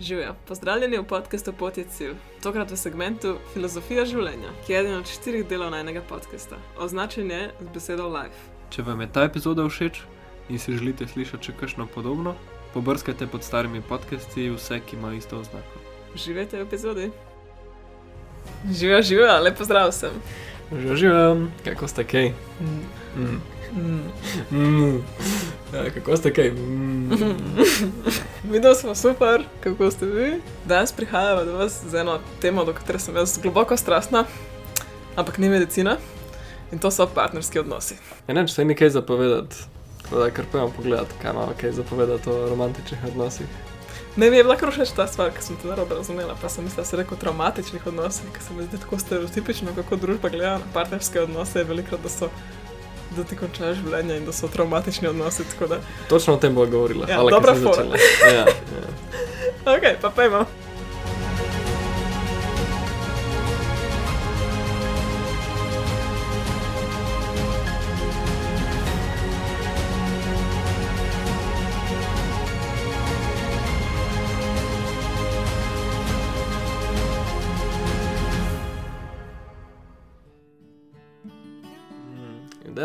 Živijo, pozdravljeni v podkastu Pot je cilj, tokrat v segmentu Filozofija življenja, ki je eden od štirih delov najnega podcasta. Označen je z besedo Life. Če vam je ta epizoda všeč in si želite slišati še kakšno podobno, pobrskajte pod starimi podcasti vse, ki imajo isto oznako. Živite v epizodi. Živijo, živijo, lepo zdrav sem. Že živim, kako ste kaj? Mm. Mm. Mm. Ja, kako ste kaj? Mm. Videli smo super, kako ste vi. Danes prihajamo do vas z eno temo, do katere sem jaz globoko strastna, ampak ni medicina. In to so partnerski odnosi. Ja, ne, če se mi kaj zapovedati, da kar pojmo pogledati, kaj ima kaj zapovedati o romantičnih odnosih. Ne, mi je bila všeč ta stvar, ki sem te narobe razumela, pa sem mislila, da se reko traumatičnih odnosih, ker se mi zdi tako stereotipično, kako družba gleda na partnerske odnose, velikrat, da so da ti končaš življenje in da so traumatični odnosi. Da... Točno o tem bo govorila. Ja, Hvala, dobra ker fora. začela. Ja, ja. Ok, pa pojmo.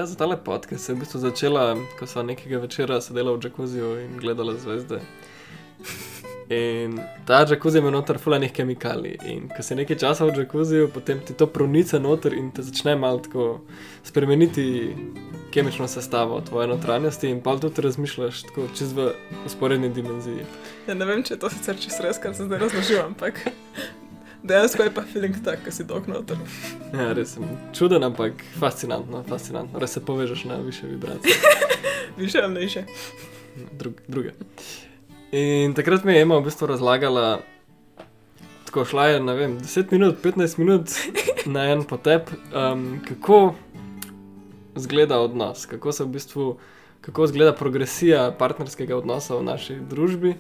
Ideja za tale podcast se je v bistvu začela, ko sem nekega večera sedela v džakuziju in gledala zvezde. In ta džakuzi ima noter fulanih kemikalij. In ko si nekaj časa v džakuziju, potem ti to pronica noter in te začne malo tako spremeniti kemično sestavo tvoje notranjosti in pa tudi razmišljaš tako čez v usporedni dimenziji. Ja, ne vem, če je to sicer čisto res, kar se zdaj razložim, ampak dejansko je pa feeling tak, ki si dolg noter. Ja, res sem čuden, ampak fascinantno, fascinantno. Res se povežeš na više vibracije. Više ali niže. drug, druge. In takrat mi je Ema v bistvu razlagala, tako šla je, ne vem, 10 minut, 15 minut na en potep, um, kako izgleda odnos, kako se v bistvu, kako izgleda progresija partnerskega odnosa v naši družbi.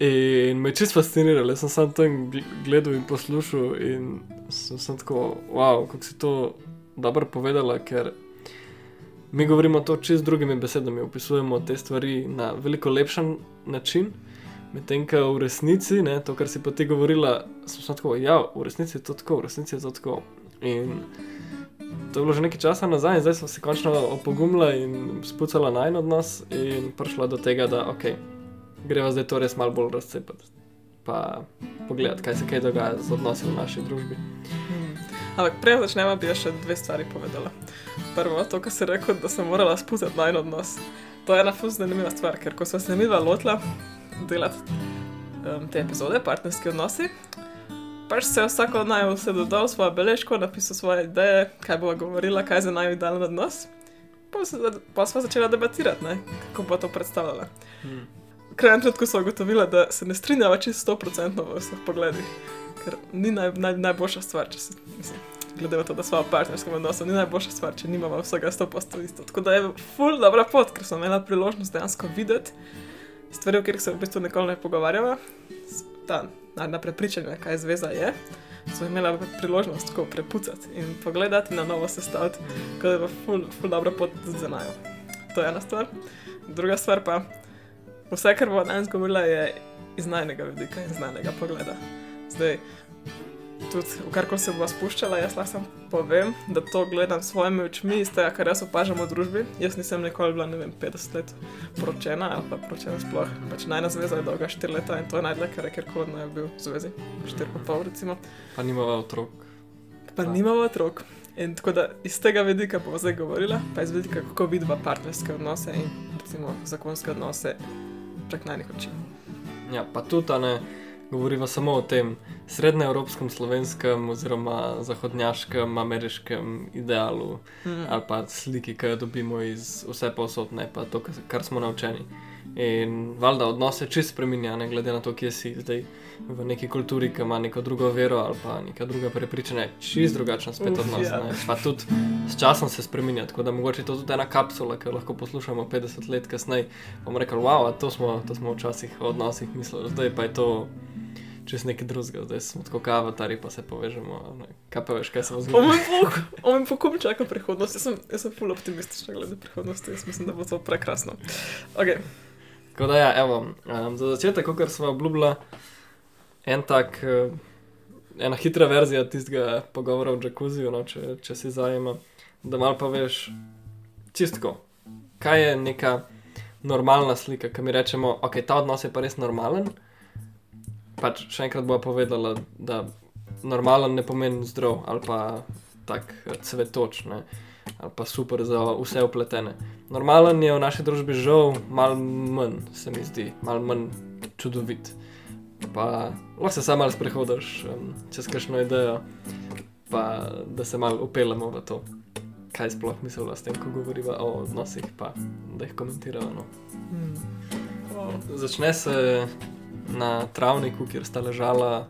In me je čisto fasciniralo, sem samo gl- gledal in poslušal in sem, sem tako, wow, kako si to dobro povedala, ker mi govorimo to čist z drugimi besedami, opisujemo te stvari na veliko lepšen način. Medtem ko v resnici, ne, to, kar si pa ti govorila, sem samo tako, ja, v resnici je to tako, v resnici je to tako. In to je bilo že nekaj časa nazaj, in zdaj smo se končno opogumila in spucala na en odnos in prišla do tega, da ok, greva zdaj to res malo bolj razcepati. Pa pogledati, kaj se kaj dogaja z odnosi v naši družbi. Hmm. Ampak prej začnemo, bi še dve stvari povedala. Prvo, to, kar si rekel, da sem morala spustiti na en odnos. To je ena fuz zanimiva stvar, ker ko smo se mi dva lotila delati um, te epizode, partnerski odnosi, pač se je vsako od naju vse dodal svojo beležko, napisal svoje ideje, kaj bo govorila, kaj za naju idealen odnos. Pa, se, pa smo začela debatirati, ne, kako bo to predstavljala. Hmm. Krajem trenutku smo ugotovili, da se ne strinjava čisto 100% v vseh pogledih, ker ni naj, naj, najboljša stvar, če se mislim. Glede na to, da smo v partnerskem odnosu, ni najboljša stvar, če nimamo vsega 100% isto. Tako da je full dobra pot, ker sem imela priložnost dejansko videti stvari, o katerih se v bistvu nikoli ne pogovarjava, ta na prepričanje, kaj zveza je. Smo imela priložnost tako prepucati in pogledati na novo sestaviti, tako da je pa full, full dobra pot za najo. To je ena stvar. Druga stvar pa, vse, kar bo danes govorila, je iz najnega vidika in znanega pogleda. Zdaj, tudi v kar se bo spuščala, jaz lahko povem, da to gledam svojimi očmi, iz tega, kar jaz opažam v družbi. Jaz nisem nikoli bila, ne vem, 50 let poročena ali pa poročena sploh. Pač najna zveza je dolga 4 leta in to je najdlje, kar je kjerkoli naj bil v zvezi. 4,5 recimo. Pa nimava otrok. Pa nimamo otrok. In tako da iz tega vidika bomo zdaj govorila, pa iz vidika, kako vidva partnerske odnose in recimo zakonske odnose prek najnih oči. Ja, pa tudi a ne govorimo samo o tem srednjeevropskem, slovenskem oziroma zahodnjaškem, ameriškem idealu Mm. ali pa sliki, ki jo dobimo iz vse posod, ne pa to, kar smo naučeni. In valjda odnose čist spremenja, ne glede na to, kje si zdaj v neki kulturi, ki ima neko drugo vero ali pa neka druga prepričanja, čist drugačen spet odnos. ja. Ne. Pa tudi s časom se spremenja, tako da mogoče to tudi ena kapsula, ki jo lahko poslušamo 50 let kasneje. Bomo rekli, wow, to smo, to smo včasih o odnosih mislili, zdaj pa je to. Čez nekaj drugega, zdaj smo tako kavatari, pa se povežemo. Ne. Kaj pa veš, kaj se bo zgodilo? moj bog, o moj bog, kom čaka prihodnost. Jaz sem, jaz sem full optimistična glede prihodnosti, jaz mislim, da bo to prekrasno. Ok, Tako da, ja, evo, um, za začetek, kot smo obljubili, en tak, uh, ena hitra verzija tistega pogovora v Džakuziju, no, če, če si zajema, da malo pa veš čistko, kaj je neka normalna slika, ki mi rečemo, ok, ta odnos je pa res normalen. Pač še enkrat bo povedala, da normalen ne pomeni zdrav ali pa tak eh, cvetoč. Ne ali pa super za vse upletene. Normalen je v naši družbi žal malo manj, se mi zdi, malo manj čudovit. Pa lahko se samo sprehodiš um, čez kakšno idejo, pa da se malo upeljemo v to, kaj sploh mislimo s tem, ko govorimo o odnosih, pa da jih komentiramo. No. Hmm. Wow. Začne se na travniku, kjer sta ležala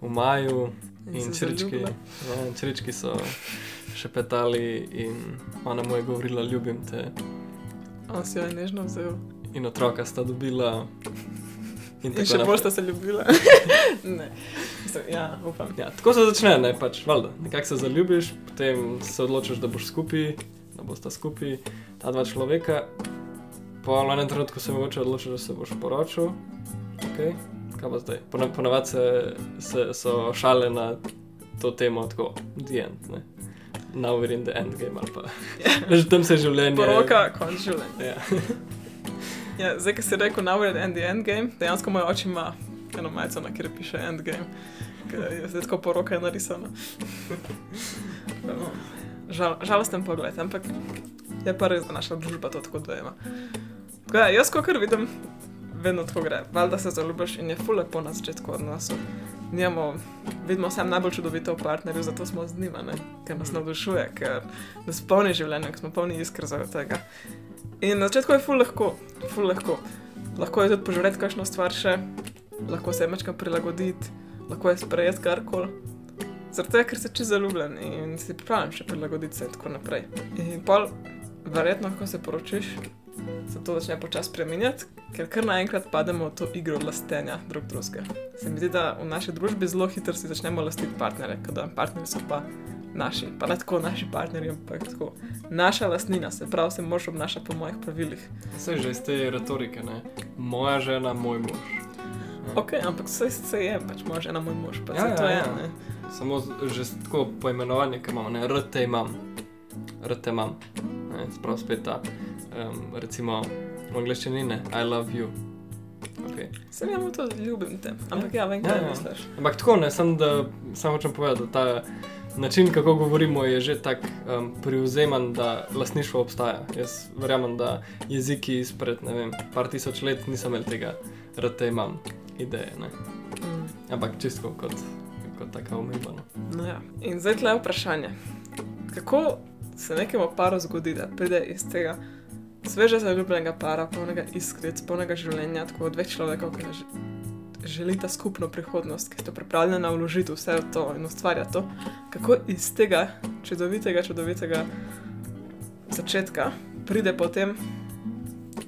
v maju in, in črčki. Ja, črčki so šepetali in ona mu je govorila, ljubim te. On si jo je nežno vzel. In otroka sta dobila. In, in še bolj sta se ljubila. ja, ja, tako se začne, ne pač, valjda. Nekako se zaljubiš, potem se odločiš, da boš skupaj, da boš skupaj, ta dva človeka. Po enem trenutku se mogoče odločiš, da se boš poročil. Okay. Kaj pa zdaj? Ponavadi se, se so šale na to temo, tako, dient now we're in the end game ali pa. Že tam se življenje. Poroka, konc življenja. Ja. ja, zdaj, ki si rekel now we're in the end game, dejansko moj oči ima eno majico, na kjer piše end game. Zdaj tako poroka je narisana. Žal, žalosten pogled, ampak je pa res, da naša družba to tako dojema. Ja, jaz, ko kar vidim, vedno tako gre. Valjda se zaljubiš in je fule po na začetku odnosov njemu, vidimo sam najbolj čudovito v partnerju, zato smo z njim, ker nas navdušuje, ker nas polni življenje, ker smo polni iskr za tega. In na začetku je ful lahko, ful lahko. Lahko je tudi požreti kakšno stvar še, lahko se mečkam prilagoditi, lahko je sprejeti karkoli. Zato je, ker si čez zaljubljen in si pripravljen še prilagoditi se in tako naprej. In pol, verjetno, ko se poročiš, se to začne počasi spremenjati, ker kar naenkrat pademo v to igro lastenja drug drugega. Se mi zdi, da v naši družbi zelo hitro si začnemo lastiti partnerje, da partnerji so pa naši, pa ne tako naši partnerji, ampak tako naša lastnina, se pravi, se moraš obnašati po mojih pravilih. Vse že iz te retorike, ne? moja žena, moj mož. Ok, ampak vse se je, pač moja žena, moj mož, pa ja, ja, to je. Ja. Samo že tako poimenovanje, ki imamo, ne, rte imam, rte imam, sprav spet ta um, recimo v angleščini, ne, I love you. Okay. Sem jim to ljubim, te. ampak ja, vem, kaj ja, ja. misliš. Ampak tako ne, samo hočem povedati, da ta način, kako govorimo, je že tako um, privzeman, da lasništvo obstaja. Jaz verjamem, da jeziki izpred, ne vem, par tisoč let nisem imel tega, da te imam ideje. Mm. Ampak čisto kot, kot taka umemba. No. no ja. In zdaj tle vprašanje. Kako se nekemu paru zgodi, da pride iz tega? sveže zaljubljenega para, polnega iskric, polnega življenja, tako dveh človekov, ki želita skupno prihodnost, ki sta pripravljena vložiti vse v to in ustvarjati to, kako iz tega čudovitega, čudovitega začetka pride potem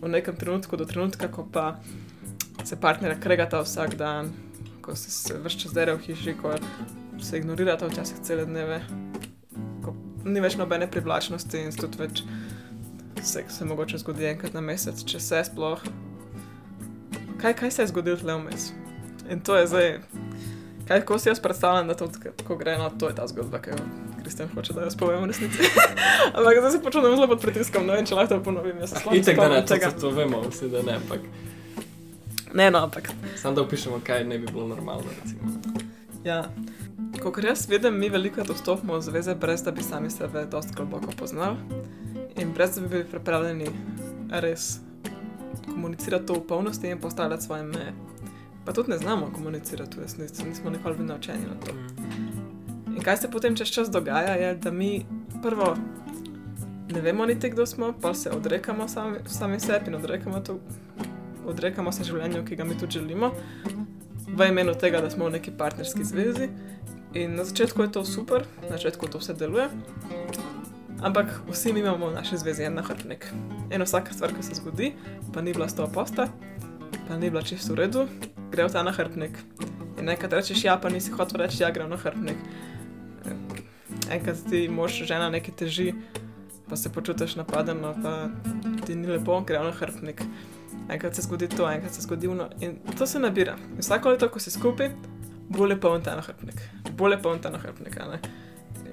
v nekem trenutku do trenutka, ko pa se partnerja kregata vsak dan, ko se, se vršča zdaj v hiši, ko se ignorirata včasih cele dneve. Ni več nobene privlačnosti in tudi več se, se mogoče zgodi enkrat na mesec, če se sploh. Kaj, kaj se je zgodilo tle vmes? In to je zdaj, kaj ko si jaz predstavljam, da to tako gre, no to je ta zgodba, ki jo Kristjan hoče, da jo spovem v resnici. Ampak zdaj se počutim zelo pod pritiskom, ne vem, če lahko to ponovim. Jaz sem itek, da ne, tega. to vemo, vsi da ne, ampak. Ne, no, ampak. Sam da opišemo, kaj ne bi bilo normalno, recimo. Ja. Ko jaz vidim, mi veliko dostopimo v zveze, brez da bi sami sebe dosti globoko poznali in brez da bi bili pripravljeni res komunicirati to v polnosti in postavljati svoje meje. Pa tudi ne znamo komunicirati v resnici, nismo nikoli bili naučeni na to. Mm. In kaj se potem čez čas dogaja, je, da mi prvo ne vemo niti, kdo smo, pa se odrekamo sami, sami sebi in odrekamo, to, odrekamo se življenju, ki ga mi tudi želimo, v imenu tega, da smo v neki partnerski zvezi. In na začetku je to super, na začetku to vse deluje, Ampak vsi imamo v naši zvezi en nahrbnik. Eno vsaka stvar, ki se zgodi, pa ni bila sto posta, pa ni bila čisto v redu, gre v ta nahrbnik. In enkrat rečeš, ja, pa nisi hotel reči, ja, gre v nahrbnik. Enkrat ti mož, žena nekaj teži, pa se počutiš napadeno, pa ti ni lepo, gre v nahrbnik. enkrat se zgodi to, enkrat se zgodi ono. In to se nabira. In vsako leto, ko si skupaj, bolje pa on ta nahrbnik. Bolje pa on ta nahrbnik.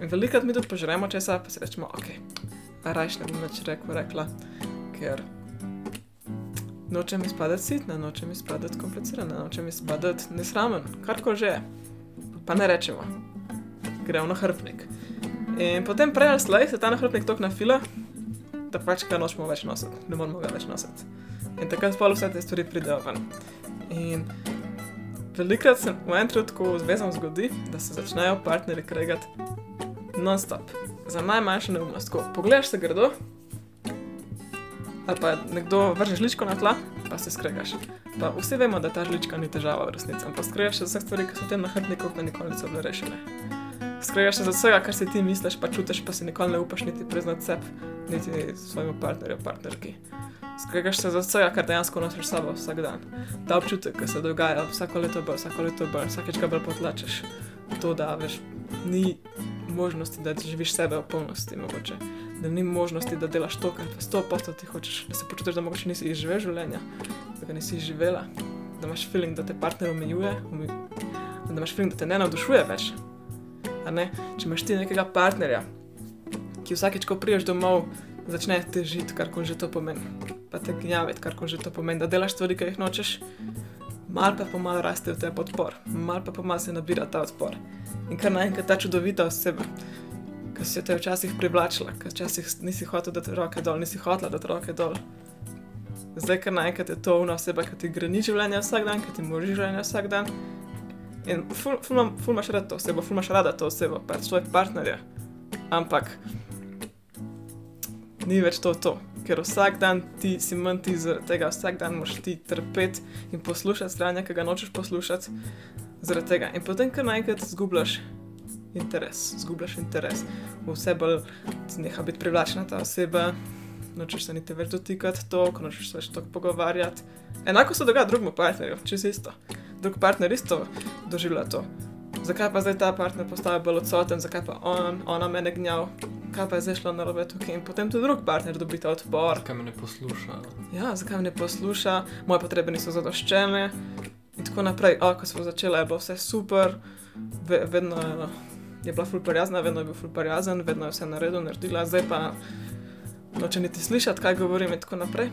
velikrat mi tudi požremo česa, pa si rečemo, ok, rajš ne bom več rekel, rekla, ker nočem izpadati sitna, nočem izpadati komplicirana, nočem izpadati nesramen, karkoli že je. Pa ne rečemo, gre v nahrbnik. In potem prej ali slej se ta nahrbnik tok nafila, da pač ga nočemo več nositi, ne moramo ga več nositi. In takrat pa vse te stvari pridejo ven. In velikrat se v enem trenutku z vezom zgodi, da se začnejo partnerji kregati non-stop. Za najmanjšo neumnost. Ko pogledaš se grdo, ali pa nekdo vrže žličko na tla, pa se skregaš. Pa vsi vemo, da ta žlička ni težava v resnici, ampak skregaš se za vse stvari, ki so v tem nahrbniku, pa nikoli niso bile rešene. Skregaš se za vse, kar si ti misliš, pa čutiš, pa si nikoli ne upaš niti priznati sebe, niti svojemu partnerju, partnerki. Skregaš se za vse, kar dejansko nosiš sabo vsak dan. Ta občutek, ki se dogaja vsako leto bolj, vsako leto bolj, vsakeč ga bolj potlačeš. To, da veš, ni možnosti, da živiš sebe v polnosti, mogoče. Da ni možnosti, da delaš to, kar v 100% ti hočeš, da se počutiš, da mogoče nisi izživel življenja, da ga nisi živela, da imaš feeling, da te partner omejuje, omeju- da imaš feeling, da te ne navdušuje več. Ne? Če imaš ti nekega partnerja, ki vsakeč, ko priješ domov, začne težiti, kar koli že to pomeni, pa te gnjaviti, kar koli že to pomeni, da delaš stvari, ki jih nočeš, mal pa pomal raste v tebi odpor, mal pa pomal se nabira ta odpor. In kar naenkrat ta čudovita oseba, ki si jo te včasih privlačila, ki včasih nisi hotel dati roke dol, nisi hotela dati roke dol. Zdaj, ker naenkrat je to una oseba, ki ti greni življenje vsak dan, ki ti mori življenje vsak dan. In ful, ful, ful imaš rad to osebo, ful imaš rada to osebo, pač svoj partnerja. Ampak ni več to to, ker vsak dan ti si manj ti zaradi tega, vsak dan moraš ti trpeti in poslušati stranje, ki ga nočeš poslušati zaradi tega. In potem, kar naenkrat zgubljaš interes, zgubljaš interes, vse bolj neha biti privlačna ta oseba, nočeš se niti več dotikati to, ko nočeš se več tako pogovarjati. Enako se dogaja drugemu partnerju, čisto isto. Drug partner isto doživlja to. Zakaj pa zdaj ta partner postaja bolj odsoten, zakaj pa on, ona mene gnjav, kaj pa je zdaj šlo narobe tukaj in potem tudi drug partner dobi ta odpor. Kaj me ne posluša. Ja, zakaj me ne posluša, moje potrebe niso zadoščene in tako naprej. O, ko smo začeli, je bilo vse super, ve, vedno je, je bila ful prijazna, vedno je bil ful prijazen, vedno je vse naredil, naredila, zdaj pa noče niti slišati, kaj govorim in tako naprej.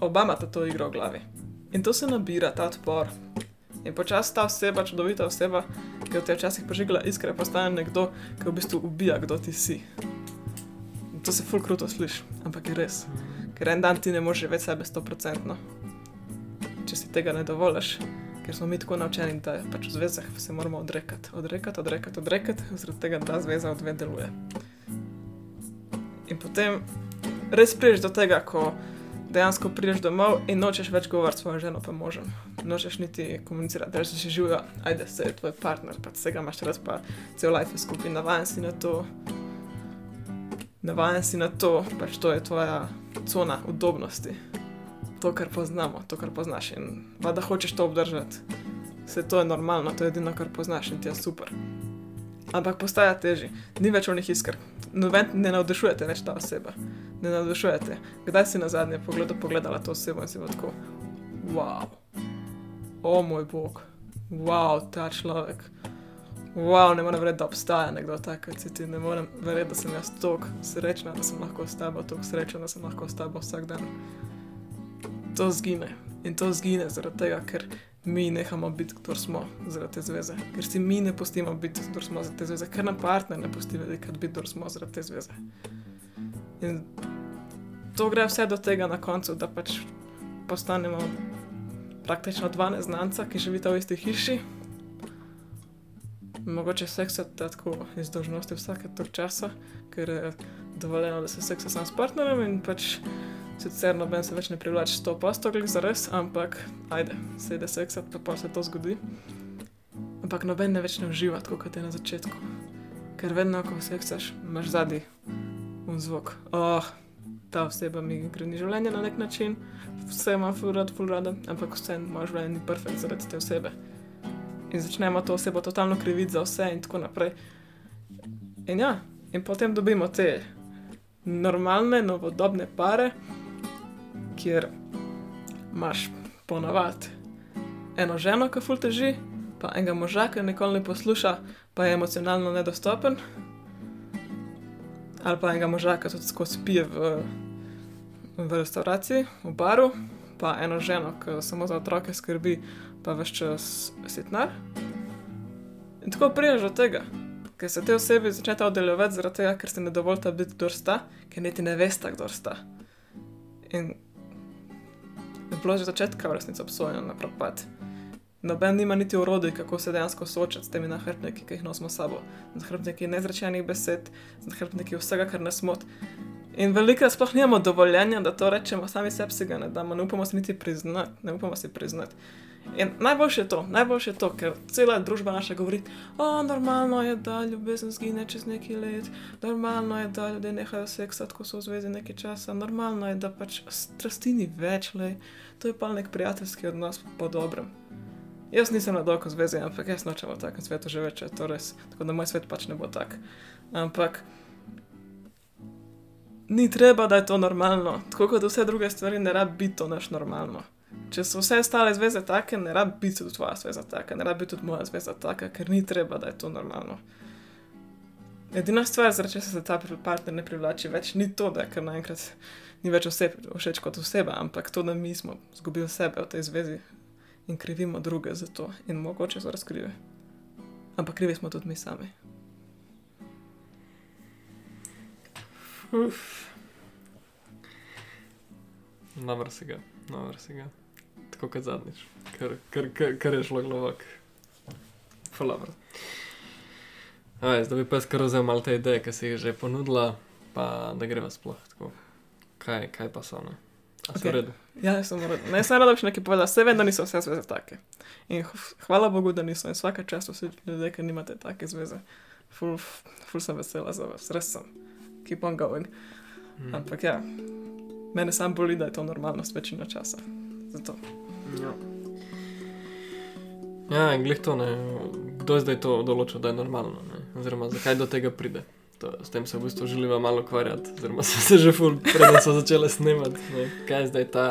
Oba imata to igro v glavi. In to se nabira, ta odpor. In počasi ta oseba, čudovita oseba, ki v te včasih požigla iskre, postane nekdo, ki v bistvu ubija, kdo ti si. In to se ful kruto sliši, ampak je res. Ker en dan ti ne moreš živeti sebe 100%, če si tega ne dovoliš, ker smo mi tako naučeni, da pač v zvezah se moramo odrekati, odrekati, odrekati, odrekati, zaradi tega, da zveza odve deluje. In potem res priješ do tega, ko dejansko priješ domov in nočeš več govoriti s svojo ženo, pa možem. Nočeš niti komunicirati, da si živijo, ajde, se je tvoj partner, pa vsega imaš res, pa cel life skupaj, navajen si na to. Navajen si na to, pač to je tvoja cona udobnosti. To, kar poznamo, to, kar poznaš in pa da hočeš to obdržati. Vse to je normalno, to je edino, kar poznaš in ti je super. Ampak postaja težje, ni več onih isker. Noben ne navdušujete več ta oseba, ne navdušujete. Kdaj si na zadnje pogledu pogledala to osebo in si bila tako, wow, o moj bog, wow, ta človek. Wow, ne morem verjeti, da obstaja nekdo tak, kot si ti. Ne morem verjeti, da sem jaz tako srečna, da sem lahko s tabo, tako srečna, da sem lahko s tabo vsak dan. To zgine. In to zgine zaradi tega, ker mi nehamo biti, kdo smo zaradi te zveze. Ker si mi ne pustimo biti, kdo smo zaradi te zveze, ker nam partner ne pusti biti, kdo smo zaradi te zveze. In to gre vse do tega na koncu, da pač postanemo praktično dva neznanca, ki živita v isti hiši. Mogoče seksati tako iz dožnosti vsake tog časa, ker je dovoljeno, da se seksa sam s partnerjem in pač sicer noben se več ne privlači s to postoglih za res, ampak ajde, se ide seksati, pa pa se to zgodi. Ampak noben ne več ne uživa tako, kot je na začetku. Ker vedno, ko seksaš, imaš zadnji un zvok. Oh, ta oseba mi greni življenje na nek način, vse rad, ful rada, ampak vse moje življenje ni perfekt zaradi te osebe. In začnemo to osebo totalno kriviti za vse in tako naprej. In ja, in potem dobimo te normalne, novodobne pare, kjer imaš ponavadi eno ženo, ki ful teži, pa enega moža, ki nikoli ne posluša, pa je emocionalno nedostopen, ali pa enega moža, ki tudi skozi pije v, v restavraciji, v baru, pa eno ženo, ki samo za otroke skrbi, pa več čas sitnar. In tako prijaš do tega, ker se te osebe začnejo oddeljevati zaradi tega, ker se ne dovolite biti kdo sta, ker niti ne veste, kdo sta. In je bilo že začetka v resnici obsojeno na propad. Noben nima niti urodij, kako se dejansko soočati s temi nahrbtniki, ki jih nosimo s sabo. Nahrbtniki nezrečenih besed, nahrbtniki vsega, kar nas moti. In veliko sploh nimamo dovoljenja, da to rečemo, sami sebi si ga ne damo, ne upamo si niti priznati, ne upamo si priznati. In najboljše je to, najboljše je to, ker cela družba naša govori, normalno je, da ljubezen zgine čez neki let, normalno je, da ljudje nehajo seksati, ko so v zvezi nekaj časa, normalno je, da pač strasti ni več, le, to je pa nek prijateljski odnos po dobrem. Jaz nisem na dolgo zvezi, ampak jaz nočem v takem svetu že več, to res, tako da moj svet pač ne bo tak. Ampak ni treba, da je to normalno, tako kot vse druge stvari, ne rabi biti to naš normalno. Če so vse ostale zveze take, ne rabi biti tudi tvoja zveza taka, ne rabi biti tudi moja zveza taka, ker ni treba, da je to normalno. Edina stvar, zaradi česa se ta partner ne privlači več, ni to, da kar naenkrat ni več oseb, všeč kot oseba, ampak to, da mi smo izgubili sebe v tej zvezi in krivimo druge za to in mogoče so razkrive. Ampak krivi smo tudi mi sami. Namr si ga, namr si ga. Tako kot zadnjič, kar, kar, kar, kar je šlo glovak. Falabr. Zdaj bi pa skoro vzel malo te ideje, ki si jih že ponudila, pa da greva sploh tako. Kaj, kaj pa so, ne? A so Okej. v redu? Ja, sem rada. Ne, sem rada, da bi še nekaj povedala. Vse vem, da niso vse zveze take. In hvala Bogu, da niso. In vsaka čast vsi ljudje, ki nimate take zveze. Ful, ful sem vesela za vas, res sem. Keep on going. Mm. Ampak ja, mene sam boli, da je to normalnost večino časa. Zato. Ja. Ja, in glih to ne. Kdo zdaj to določil, da je normalno? Ne? Oziroma, zakaj do tega pride? To, s tem se v bistvu želiva malo ukvarjati, oziroma so se že ful, preden so začele snemati. Ne? Kaj je zdaj ta.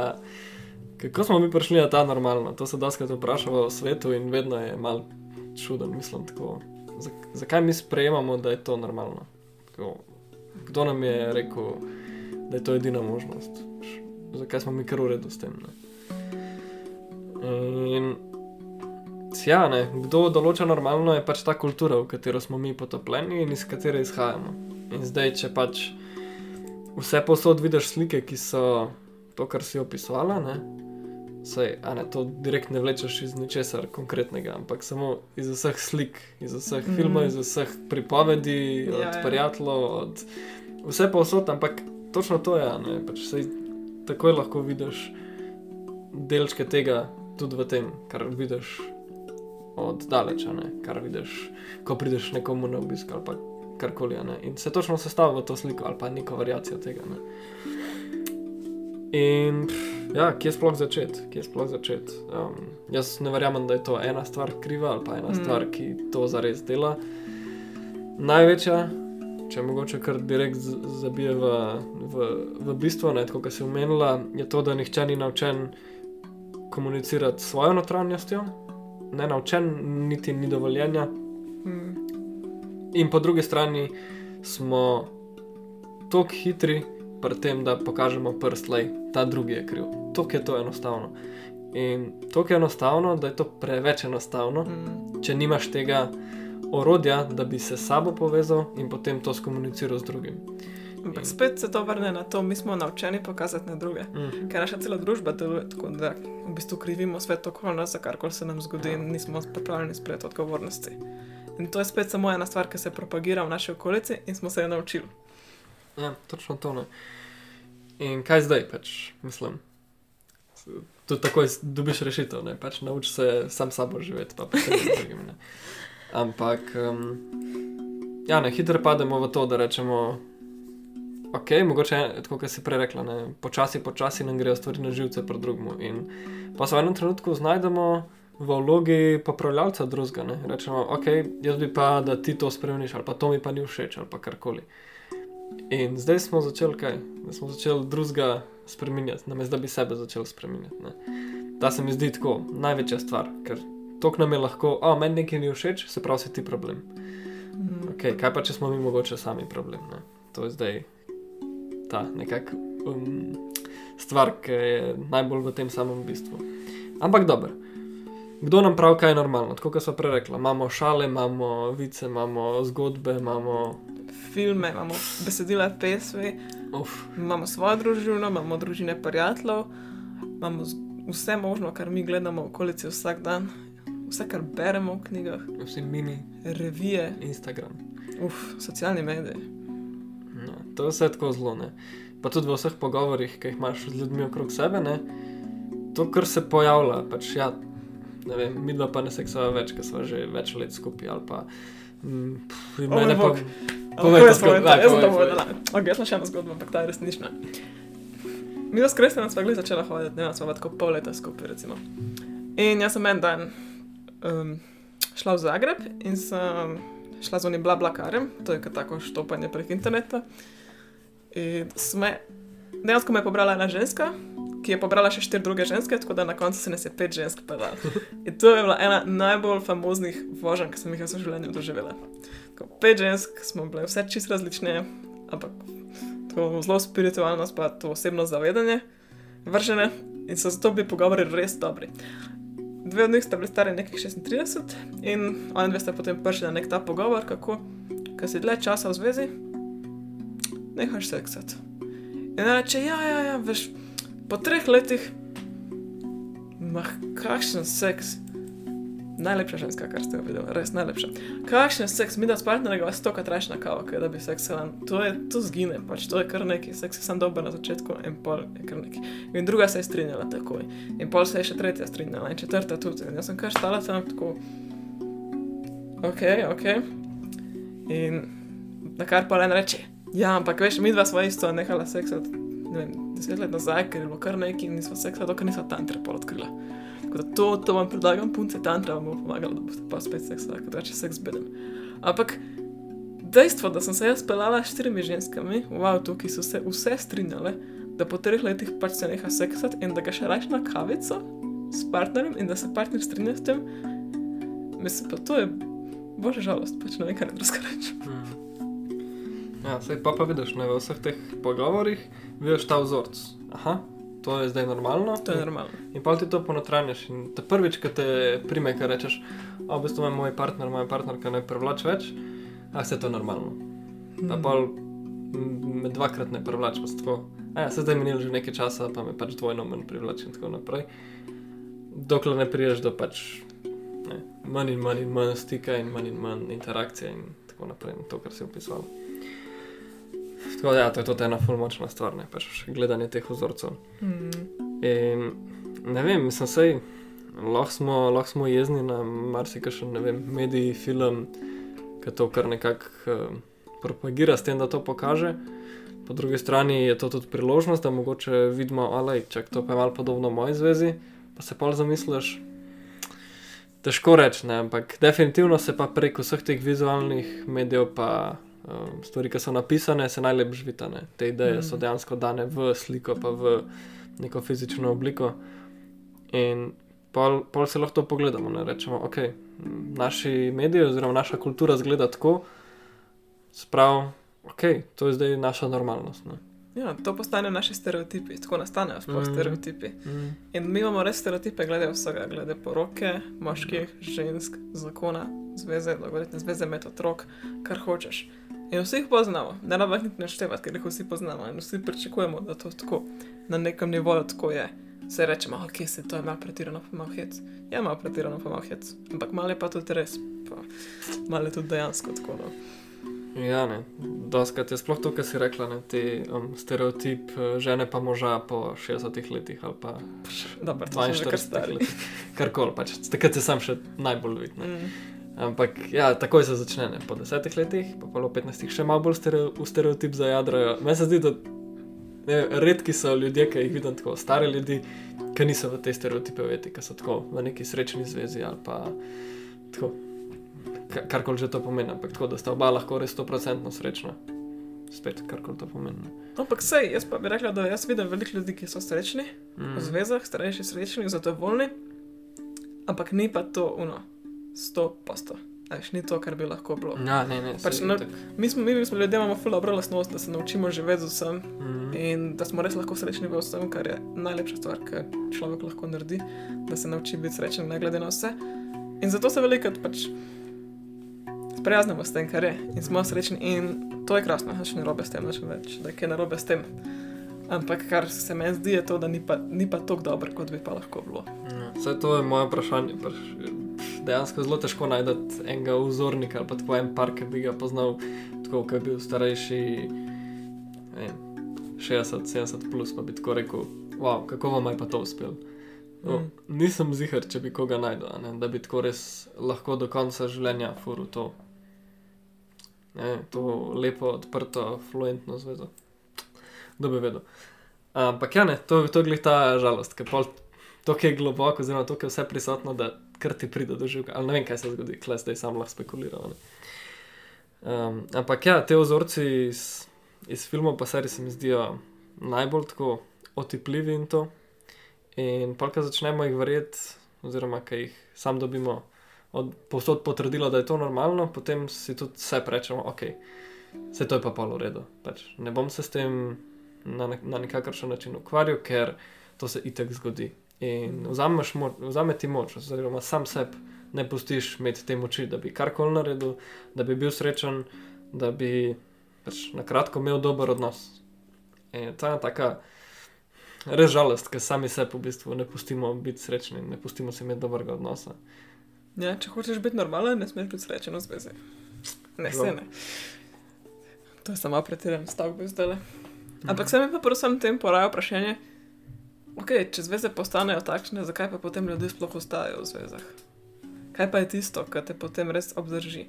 Kako smo mi prišli na ta normalno? To se doskrat vprašamo v svetu in vedno je mal čuden, mislim tako. Zak, zakaj mi sprejemamo, da je to normalno? Tako, kdo nam je rekel, da je to edina možnost? Zakaj smo mi kar v redu s tem? Ne? In ja, ne, kdo določa normalno, je pač ta kultura, v katero smo mi potopljeni in iz katere izhajamo. In zdaj, če pač vse posod vidiš slike, ki so to, kar si opisovala, ne, sej, a ne, to direkt ne vlečeš iz ničesar konkretnega, ampak samo iz vseh slik, iz vseh mm. Filmov, iz vseh pripovedi, Ja, od ja. prijateljev, od vse posod, ampak točno to je, ne, pač sej takoj lahko vidiš delčke tega tudi v tem, kar vidiš od daleča, ne? kar vidiš, ko prideš nekomu na obisk ali pa karkoli. In se točno sestavlja v to sliko ali pa neko variacijo tega. Ne? In ja, kje sploh začeti? Kje sploh začeti? Um, jaz ne verjamem, da je to ena stvar kriva ali pa ena Mm. stvar, ki to zares dela. Največja, če mogoče kar direkt zabije v, v, v bistvo, ne, tako kot si omenila, je to, da nihče ni naučen komunicirati s svojo notranjostjo, ne naučen, niti ni dovoljenja. Mm. In po drugi strani smo tako hitri pri tem, da pokažemo prst, da ta drugi je kriv. Tako je to enostavno. In tako je enostavno, da je to preveč enostavno, Mm. če nimaš tega orodja, da bi se s sabo povezal in potem to skomuniciral z drugim. Ampak spet se to vrne na to, mi smo naučeni pokazati na druge. Mm. Ker naša cela družba deluje tako, da v bistvu krivimo svet okoli nas za karkoli se nam zgodi in nismo pripravljeni sprejeti odgovornosti. In to je spet samo ena stvar, ki se propagira v naši okolici in smo se jo naučili. Ja, točno to ne. In kaj zdaj, pač, mislim. Tu takoj dobiš rešitev, ne pač nauči se sam sabo živeti, pa potem z drugim. Ne. Ampak, um, ja, ne, hitro pademo v to, da rečemo, ok, mogoče, tako kot si prej rekla, ne, počasi, počasi nam grejo stvari na živce pred drugim. In pa se v enem trenutku znajdemo v vlogi popravljalca drugega. Rečemo, ok, jaz bi pa, da ti to spremeniš, ali pa to mi pa ni všeč, ali pa karkoli. In zdaj smo začeli kaj? Zdaj smo začeli drugega spremenjati, namesto da bi sebe začel spremenjati. Ne. Ta se mi zdi tako največja stvar, ker to nam je lahko, a meni nekaj ni všeč, se pravi, si ti problem. Mm. Okay, kaj pa, če smo mi mogoče sami problem? Ne? To je zdaj ta nekakšna um, stvar, ki je najbolj v tem samem bistvu. Ampak dobro. Kdo nam pravi, kaj je normalno? Tako kot smo prej rekli, imamo šale, imamo vice, imamo zgodbe, imamo. Filme, imamo besedila, pesmi, Uf, imamo svojo družino, imamo družine prijateljev, imamo vse možno, kar mi gledamo v okolici vsak dan, vse, kar beremo v knjigah, vsi mini, revije, Instagram. uf, socialni mediji. To je vse tako zelo. Ne? Pa tudi v vseh pogovorih, ki jih imaš z ljudmi okrog sebe, ne? to, kar se pojavlja, pač ja, ne vem, mi dva pa ne seksava več, ker smo že več let skupaj ali pa. Mm, pf, O mene pa. Povej daj, Jaz sem to povedala. Ok, jaz sem še ena zgodba, ampak ta je resnična. Mi smo s Kristjanom sva glih začela hoditi, ne vem, smo tako pol leta skupaj, recimo. In jaz sem en dan um, šla v Zagreb in sem šla z onim blablakarjem, to je tako štopanje prek interneta. In sme, dejansko me je pobrala ena ženska, ki je pobrala še štiri druge ženske, tako da na koncu se nas je pet žensk pedal. In to je bila ena najbolj famoznih voženj, ki sem jih v življenju doživela. Tako, pet žensk smo bile vse čist različne, ampak to zelo spiritualnost, pa to osebno zavedanje vržene in so zato bili pogovori res dobri. Dve od njih sta bili stari nekih 36 in oni dve sta potem prišli na nek ta pogovor, kako, ko si dlje časa v zvezi, nehaš seksati. In reče, ja, ja, ja, veš, po treh letih, mah, kakšen seks. Najlepša ženska, kar ste jo videli, res najlepša. Kakšen seks, mi da s partnerjem vas to krat rečeš na kavo, kaj da bi seksala. To je, to zgine, pač to je kar neki, seks je sam dober na začetku in pol je kar neki. In druga se je strinjala takoj. In pol se je še tretja strinjala in četrta tudi. In jaz sem kar stala tam tako. Ok, ok. In na kar pa en reče, ja, ampak veš, mi dva sva isto nehala seksati, ne vem, deset let nazaj, ker je bilo kar neki in nisva seksala, dokler nisva tantre pol odkrila. Tako da to, to vam predlagam, punce tantra vam bo pomagalo, da boste pa spet seksali, ker drugače seks beden. Ampak dejstvo, da sem se jaz pelala s štirimi ženskami, wow, tukaj so se vse strinjale, da po treh letih pač se neha seksati in da ga še raš na kavico s partnerjem in da se partner strinja s tem, mislim pa to je bože žalost, pač ne vem, kaj drugega reči. Mm. Ja, sej pa pa vidiš, ne, v vseh teh pogovorih vidiš ta vzorc. Aha, to je zdaj normalno. To je normalno. In pa ti to ponotranjaš. In te prvič, ko te prime, kaj rečeš, a v bistvu ima moj partner, moja partnerka ne privlač več, a se to normalno. Pa Mm. pol me dvakrat ne privlač, pa se tako. A ja, se zdaj minilo že nekaj časa, pa me pač dvojno manj privlači in tako naprej. Dokler ne priješ do pač ne, manj in manj in manj stika in manj in manj interakcije in tako naprej, in to, kar si opisoval. Tako da, ja, to je tudi ena fulmočna stvar, ne pač gledanje teh vzorcev. Mm. In ne vem, mislim, sej, lahko smo, lahko smo jezni na marsikšen, ne vem, medij, film, ki to kar nekako uh, propagira s tem, da to pokaže. Po drugi strani je to tudi priložnost, da mogoče vidimo, ali če to pa je malo podobno moji zvezi, pa se pa zamisliš. Težko reči, ampak definitivno se pa prek vseh teh vizualnih medijev, pa um, stvari, ki so napisane, se najlepše živita. Te ideje so Mm. dejansko dane v sliko, pa v neko fizično obliko. In pol, pol se lahko to pogledamo in rečemo, ok, naši mediji oziroma naša kultura zgleda tako, sprav, ok, to je zdaj naša normalnost. Ne? Ja, to postanejo naši stereotipi, tako nastanejo sploh Mhm. mm. stereotipi. Mm. In mi imamo res stereotipe glede vsega, glede poroke, moških, žensk, zakona, zveze, dolgoletne zveze med otrok, kar hočeš. In vsi jih poznamo, ne rabimo jih naštevati, ker jih vsi poznamo in vsi pričakujemo, da to tako na nekem nivoju tako je. Se rečemo, ok, se to je malo pretirano, pa malo hec. Je malo pretirano, pa malo hec. Ampak malo je pa tudi res, pa malo je tudi dejansko tako. No. Ja, ne. Doskrat je sploh to, kar si rekla, ne, ti um, stereotip eh, žene pa moža po 60 letih ali pa kar 42 stari. letih. Karkoli, pač takrat se sam še najbolj vidi. ne. Mm. Ampak ja, takoj se začne, ne. po desetih letih, pa po 15 še malo bolj stereo, v stereotip zajadrajo. Meni se zdi, da ne, redki so ljudje, ki jih vidim tako, stare ljudi, ki niso v te stereotipe ujeti, ki so tako v neki srečni zvezi ali pa tako, ka- karkoli že to pomeni, ampak tako, da sta oba lahko res 100% srečna. spet karkoli to pomeni. ne. Ampak sej, jaz pa bi rekla, da jaz vidim veliko ljudi, ki so srečni Mm. v zvezah, starejši srečni, zadovoljni, ampak ni pa to uno, sto posto. Veš, ni to, kar bi lahko bilo. Ja, ne, ne, Pač ne- itak. Mi smo, mi smo ljudje, imamo ful dobro lastnost, da se naučimo živeti z vsem Mm. in da smo res lahko srečni v vsem, kar je najlepša stvar, kar človek lahko naredi, da se nauči biti srečen, ne glede na vse. In zato se veliko pač sprijaznimo s tem, kar je in smo srečni in to je krasno, nič ni narobe s tem, nič več, da je kaj narobe s tem. Ampak kar se meni zdi, je to, da ni pa, ni pa tako dobro, kot bi pa lahko bilo. Ja, Vse to je moje vprašanje. Pač, dejansko zelo težko najti enega vzornika ali pa tako en par, ki bi ga poznal, tako kot je bil starejši, ne vem, 60-70 plus, pa bi tako rekel, wow, kako vam je pa to uspelo. No, Mm. nisem zihar, če bi koga najdel, ne, da bi tako res lahko do konca življenja furu to, ne, to lepo, odprto, fluentno zvezo. Kdo bi vedel. Ampak ja, ne, to, to je glih ta žalost, ker pol to je globoko, oziroma to je vse prisotno, da kar ti pride do živega. Ali ne vem, kaj se zgodi, klej zdaj sam lahko spekuliram. Um, ampak ja, te ozorci iz, iz filmov pa serij se mi zdijo najbolj tako otipljivi in to. In pa, ko začnemo jih verjeti, oziroma ki jih sam dobimo od povsod potrdilo, da je to normalno, potem si tudi vse rečemo, ok, vse to je pa pol v redu. Pač ne bom se s tem na, na nikakršen način ukvarjal, ker to se itek zgodi. In vzameš moč, vzame ti moč, oziroma sam sebi ne pustiš imeti te moči, da bi karkoli naredil, da bi bil srečen, da bi pač na kratko imel dober odnos. In to je taka res žalost, ker sami sebi v bistvu ne pustimo biti srečni, ne pustimo si imeti dobrega odnosa. Ja, če hočeš biti normalen, ne smeš biti srečen v zvezi. Ne, Žal. se ne. To je samo pretiran stavek zdaj. Ampak se mi pa predvsem tem poraja vprašanje, okay, če zveze postanejo takšne, zakaj pa potem ljudje sploh ostajajo v zvezah? Kaj pa je tisto, kar te potem res obdrži?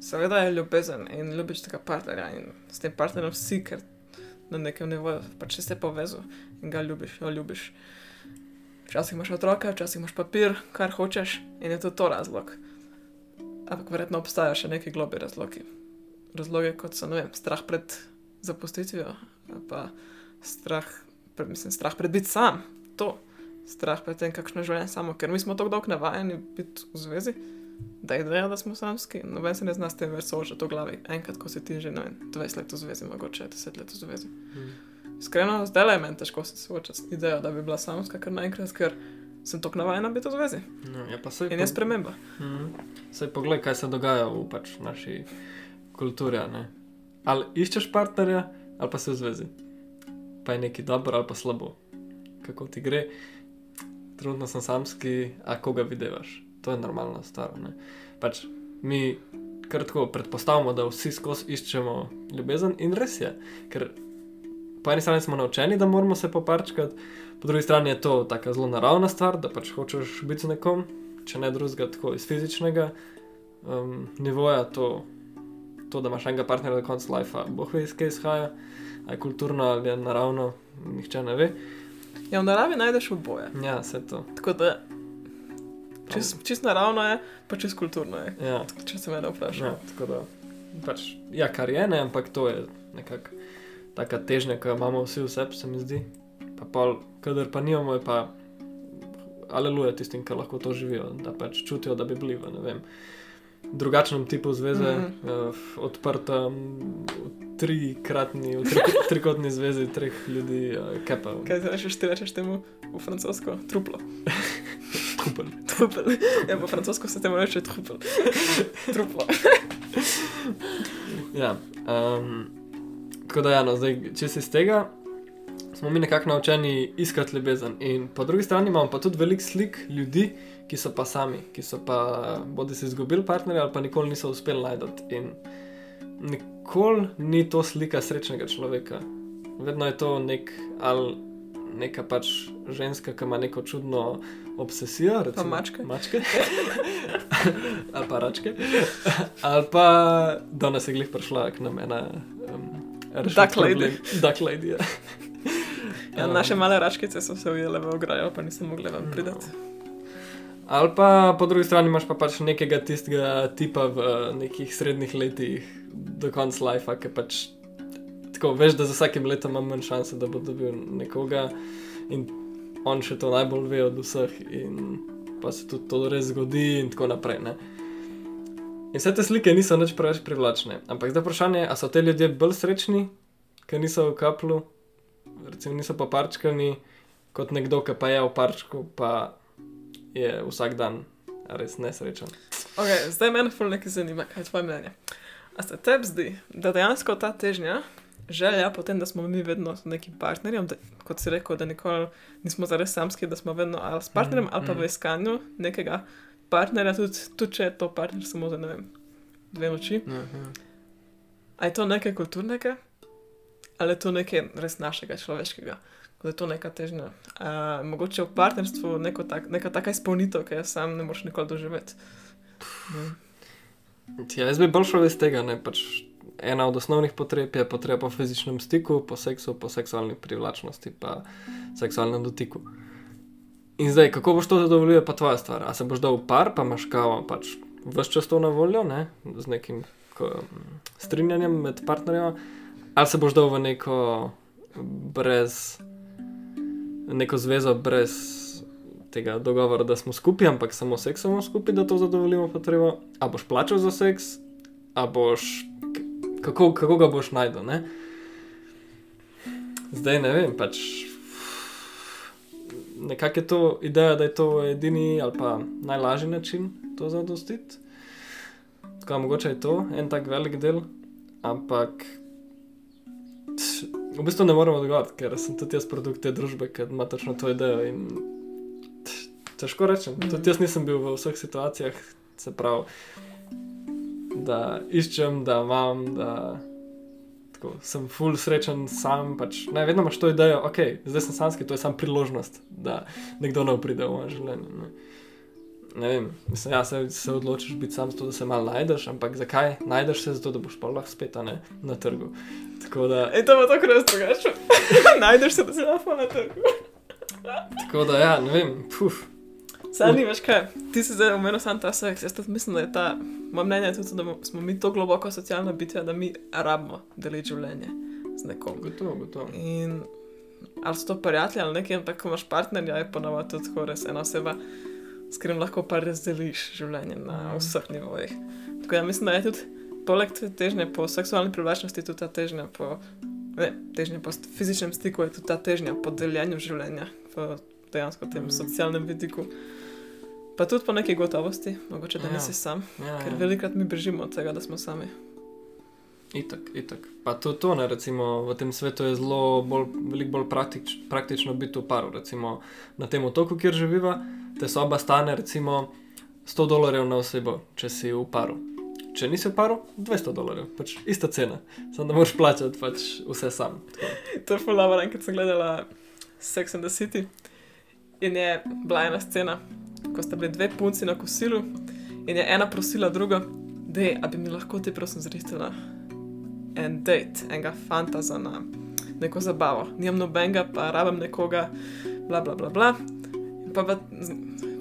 Seveda je ljubezen in ljubiš tega partnerja in s tem partnerjem si, ker na nekem nivoju pač se povezal in ga ljubiš, jo ljubiš. Včasih imaš otroka, včasih imaš papir, kar hočeš in je to to razlog. Ampak verjetno obstajajo še neki globi razlogi. Razloge kot so, ne vem, strah pred zapustitvijo, pa strah, mislim, strah pred biti sam, to, strah pred tem, kakšno je življenje samo, ker mi smo tako dolgo navajeni biti v zvezi, da je ideja, da smo samski, noben se ne zna s tem več soočati v glavi. Enkrat, ko si ti že, ne vem, 20 let v zvezi, mogoče 10 let v zvezi. Iskreno, zdaj je meni težko se soočati z idejo, da bi bila samska kar naenkrat, ker sem tako navajena biti v zvezi. No, ja, pa saj In je sprememba. Mhm. Saj poglej, kaj se dogaja v pač naši kulturi. Ali iščeš partnerja, ali pa si v zvezi. Pa je nekaj dobro ali pa slabo. Kako ti gre, trenutno sem samski, a koga vidiš. To je normalna stvar. Ne? Pač mi kar tako predpostavljamo, da vsi skozi iščemo ljubezen in res je. Ker po eni strani smo naučeni, da moramo se poparčkati, po drugi strani je to tako zelo naravna stvar, da pač hočeš biti z nekom, če ne drugega, tako iz fizičnega um, nivoja, to, to, da imaš enega partnerja do konca life, boh ve, iz kje izhaja, ali je kulturno ali je naravno, nihče ne ve. Ja, v naravi najdeš oboje. Ja, vse to. Tako da, čist, čist naravno je, pa čist kulturno je. Ja, Če se me vprašaš. ja, tako da. Pač, ja, kar je ne, ampak to je nekako taka težnja, ki jo imamo vsi v sebi, se mi zdi. Pa pol, kadar pa nimamo, je pa aleluja tistim, ki lahko to živijo, da pač čutijo, da bi bili v ne vem. Drugačnem tipu zveze, mm. -hmm. uh, odprta, v trikratni, v tri, trikotni zvezi treh ljudi, uh, kepa. Kaj ti rečeš, ti rečeš temu v francosko? Truplo. Kupel. Trupel. Ja, po francosko se temu reče trupel. Truplo. Ja, um, tako da, ja, no, zdaj, če si iz tega, smo mi nekako naučeni iskati ljubezen. In po drugi strani imamo pa tudi veliko slik ljudi, ki so pa sami, ki so pa bodi si izgubili partnerja ali pa nikoli niso uspeli najti. In nikoli ni to slika srečnega človeka. Vedno je to nek ali neka pač ženska, ki ima neko čudno obsesijo. Recimo, mačke. mačke. ali pa račke. ali pa danes je glih prišla k nam ena. Um, Duck lady. Duck lady. Ja. Ja, naše male račkice so se ujele v ograjo, pa nisem mogla vam pridati. Ali pa po drugi strani imaš pa pač nekega tistega tipa v nekih srednjih letih, do konca life, ki pač tako veš, da za vsakim letom imam manj šanse, da bo dobil nekoga in on še to najbolj ve od vseh, in pa se tudi to res zgodi, in tako naprej. Ne? In vse te slike niso nič preveč privlačne. Ampak zdaj vprašanje je, ali so te ljudje bolj srečni, ker niso v kaplu, recimo niso pa parčkani, kot nekdo, ki pa je v parčku, pa je vsak dan res nesrečen. Okay, zdaj me ful nekaj zanima, kaj je tvoje mnenje. A se tebi zdi, da dejansko ta težnja, želja potem, da smo mi vedno z nekim partnerjem, da, kot si rekel, da nikoli nismo zares samski, da smo vedno ali s partnerjem, Mhm, ali pa mhm. v iskanju nekega partnerja, tudi, tudi če je to partner samo za ne vem, dve noči. A je to nekaj kulturnega, ali je to nekaj res našega človeškega, da je to neka težnja. A, mogoče v partnerstvu neko tak, neka taka izpolnitev, ki jo sam ne moreš nikoli doživeti. Ja, jaz bi bolj šel iz tega. Pač ena od osnovnih potreb je potreba po fizičnem stiku, po seksu, po seksualni privlačnosti, pa seksualnem dotiku. In zdaj, kako boš to zadovoljil, je pa tvoja stvar. A se boš dal v par, pa imaš kavo, pač vse čas to na voljo, ne? z nekim strinjanjem med partnerjem, ali se boš dal v neko brez, neko zvezo brez tega dogovora, da smo skupaj, ampak samo seks samo skupaj, da to zadovoljimo potrebo. A boš plačal za seks, a boš. Kako, kako ga boš najdel? Ne? Zdaj ne vem, pač. Nekako je to ideja, da je to edini ali pa najlažji način to zadostiti. Tako mogoče je to en tak velik del, ampak. V bistvu ne moremo odgovoriti, ker sem tudi jaz produkt te družbe, ki ima točno to idejo. In težko rečem. Mhm. Tudi jaz nisem bil v vseh situacijah, se pravi, da iščem, da imam, da tako, sem full srečen sam. Pač, ne, vedno imaš to idejo, ok, zdaj sem samski, to je samo priložnost, da nekdo nov pride v moje življenje. Ne. Ne vem, mislim, ja, se, se odločiš biti sam, zato da se malo najdeš, ampak zakaj najdeš se, zato da boš pa lahko spet ne, na trgu. Tako da, In to bo tako res drugače. Najdeš se, da si lahko na trgu. tako da ja, ne vem, puf. Saj ni več kaj. Ti si zdaj omenil sam ta seks. Jaz tudi mislim, da je ta, moje mnenje je tudi, da smo mi to globoko socialna bitja, da mi rabimo deliti življenje z nekom. Gotovo, gotovo. In ali so to prijatelji ali nekaj, ampak ko imaš partnerja, je ponovadi tudi tako res ena oseba, s katerim lahko pa razdeliš življenje na Mhm. vseh nivojih. Tako da mislim, da je tudi poleg te težnje po seksualni privlačnosti tudi ta težnja po, ne, težnja po fizičnem stiku, je tudi ta težnja po deljenju življenja v dejansko tem Mhm. socialnem vidiku. Pa tudi po neki gotovosti, mogoče da Ja. nisi sam, Ja, ker ja. velikrat mi bežimo od tega, da smo sami. Itak, itak. Pa tudi to, ne, recimo, v tem svetu je zelo bolj, veliko bolj praktič, praktično biti v paru. Recimo, na tem otoku, kjer živiva, te soba stane recimo 100 dolarjev na osebo, če si v paru. Če nisi v paru, 200 dolarjev, pač ista cena. Samo da moraš plačati pač vse sam. Tako. To je fulano, enkrat sem gledala Sex and the City in je bila ena scena, ko sta bili dve punci na kosilu in je ena prosila drugo, da je, a bi mi lahko ti prosim zrihtela en date, enega fanta za na neko zabavo. Nimam nobenega, pa rabim nekoga, bla bla bla bla. Pa, pa z-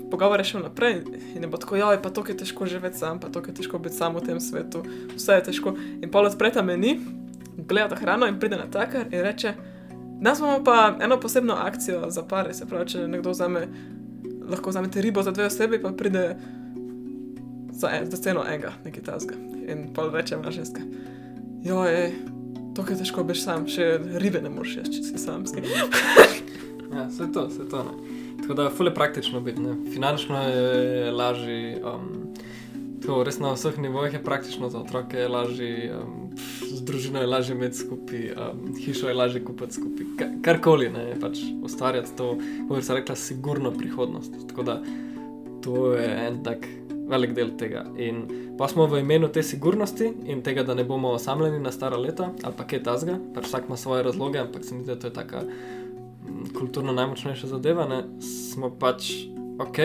pogovor je šel naprej in je bilo tako, ja, pa to je težko živeti sam, pa to je težko biti sam v tem svetu, vse je težko. In pol odpreta meni, gleda hrano in pride na takar in reče, Danes imamo pa eno posebno akcijo za pare, se pravi, če nekdo vzame, lahko vzamete ribo za dve osebi, pa pride za, en, za ceno enega, nekaj tasga. In pol reče ima ženska. Joj, to je težko, biš sam, še ribe ne moreš jesti, če si samski. Ja, vse to, vse to. Ne. Tako da, fule praktično biti. Ne. Finančno je lažje, um, tako res na vseh nivojih je praktično za otroke je lažje, um, z družino je lažje imeti skupaj, um, hišo je lažje kupiti skupaj. Ka karkoli, ne, pač ustvarjati to, kot se rekla, sigurno prihodnost. Tako da, to je en tak velik del tega. In pa smo v imenu te sigurnosti in tega, da ne bomo osamljeni na stara leta ali pa kaj tasga, pač vsak ima svoje razloge, ampak se mi zdi, da to je taka kulturno najmočnejša zadeva, ne, smo pač ok.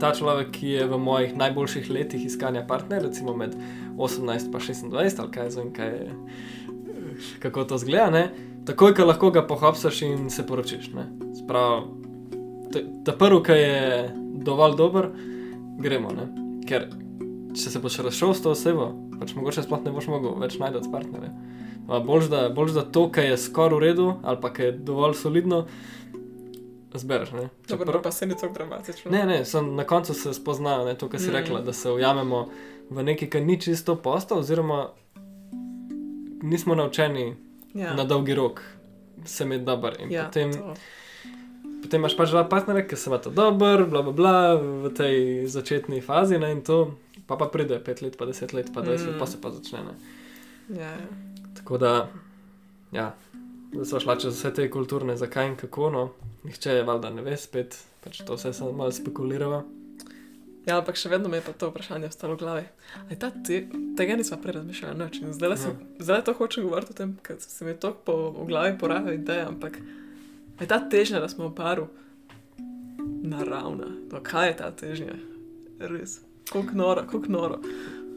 Ta človek, ki je v mojih najboljših letih iskanja partnerja, recimo med 18 in 26, ali kaj zvem, kaj je, kako to zgleda, ne, takoj, ko lahko ga pohapsaš in se poročiš. ne. Sprav, ta prvi, ki je dovolj dober, gremo. Ne. Ker če se boš razšel s to osebo, pač mogoče sploh ne boš mogel več najti partnerja. Boljš da, boljš da to, kar je skoraj v redu, ali pa kar je dovolj solidno, zbereš. Ne, Dobro, Čeprav- pa se ni tako dramatično. ne, ne sem, na koncu se spoznajo, ne, to, kar si Mm. rekla, da se ujamemo v nekaj, kar ni čisto posto, oziroma nismo naučeni ja. na dolgi rok se imeti dober. In ja, potem, to. potem imaš pač dva partnerja, ki se imata dober, bla, bla, bla, v tej začetni fazi, ne, to pa, pa pride pet let, pa deset let, pa dvajset Mm. pa se pa začne. Ne. Ja, ja. Tako da, ja, da so šla čez vse te kulturne, zakaj in kako, no, nihče je valjda ne ve, spet pač to vse samo malo spekuliramo. ja, ampak še vedno mi je pa to vprašanje ostalo v glavi. Aj ta te, tega nismo prej razmišljali noč. in Zdaj Ja. ja. to hočem govoriti o tem, ker se mi je to po, v glavi porajala ideja, ampak je ta težnja, da smo v paru naravna. No, kaj je ta težnja? Res. Kako noro, kako noro.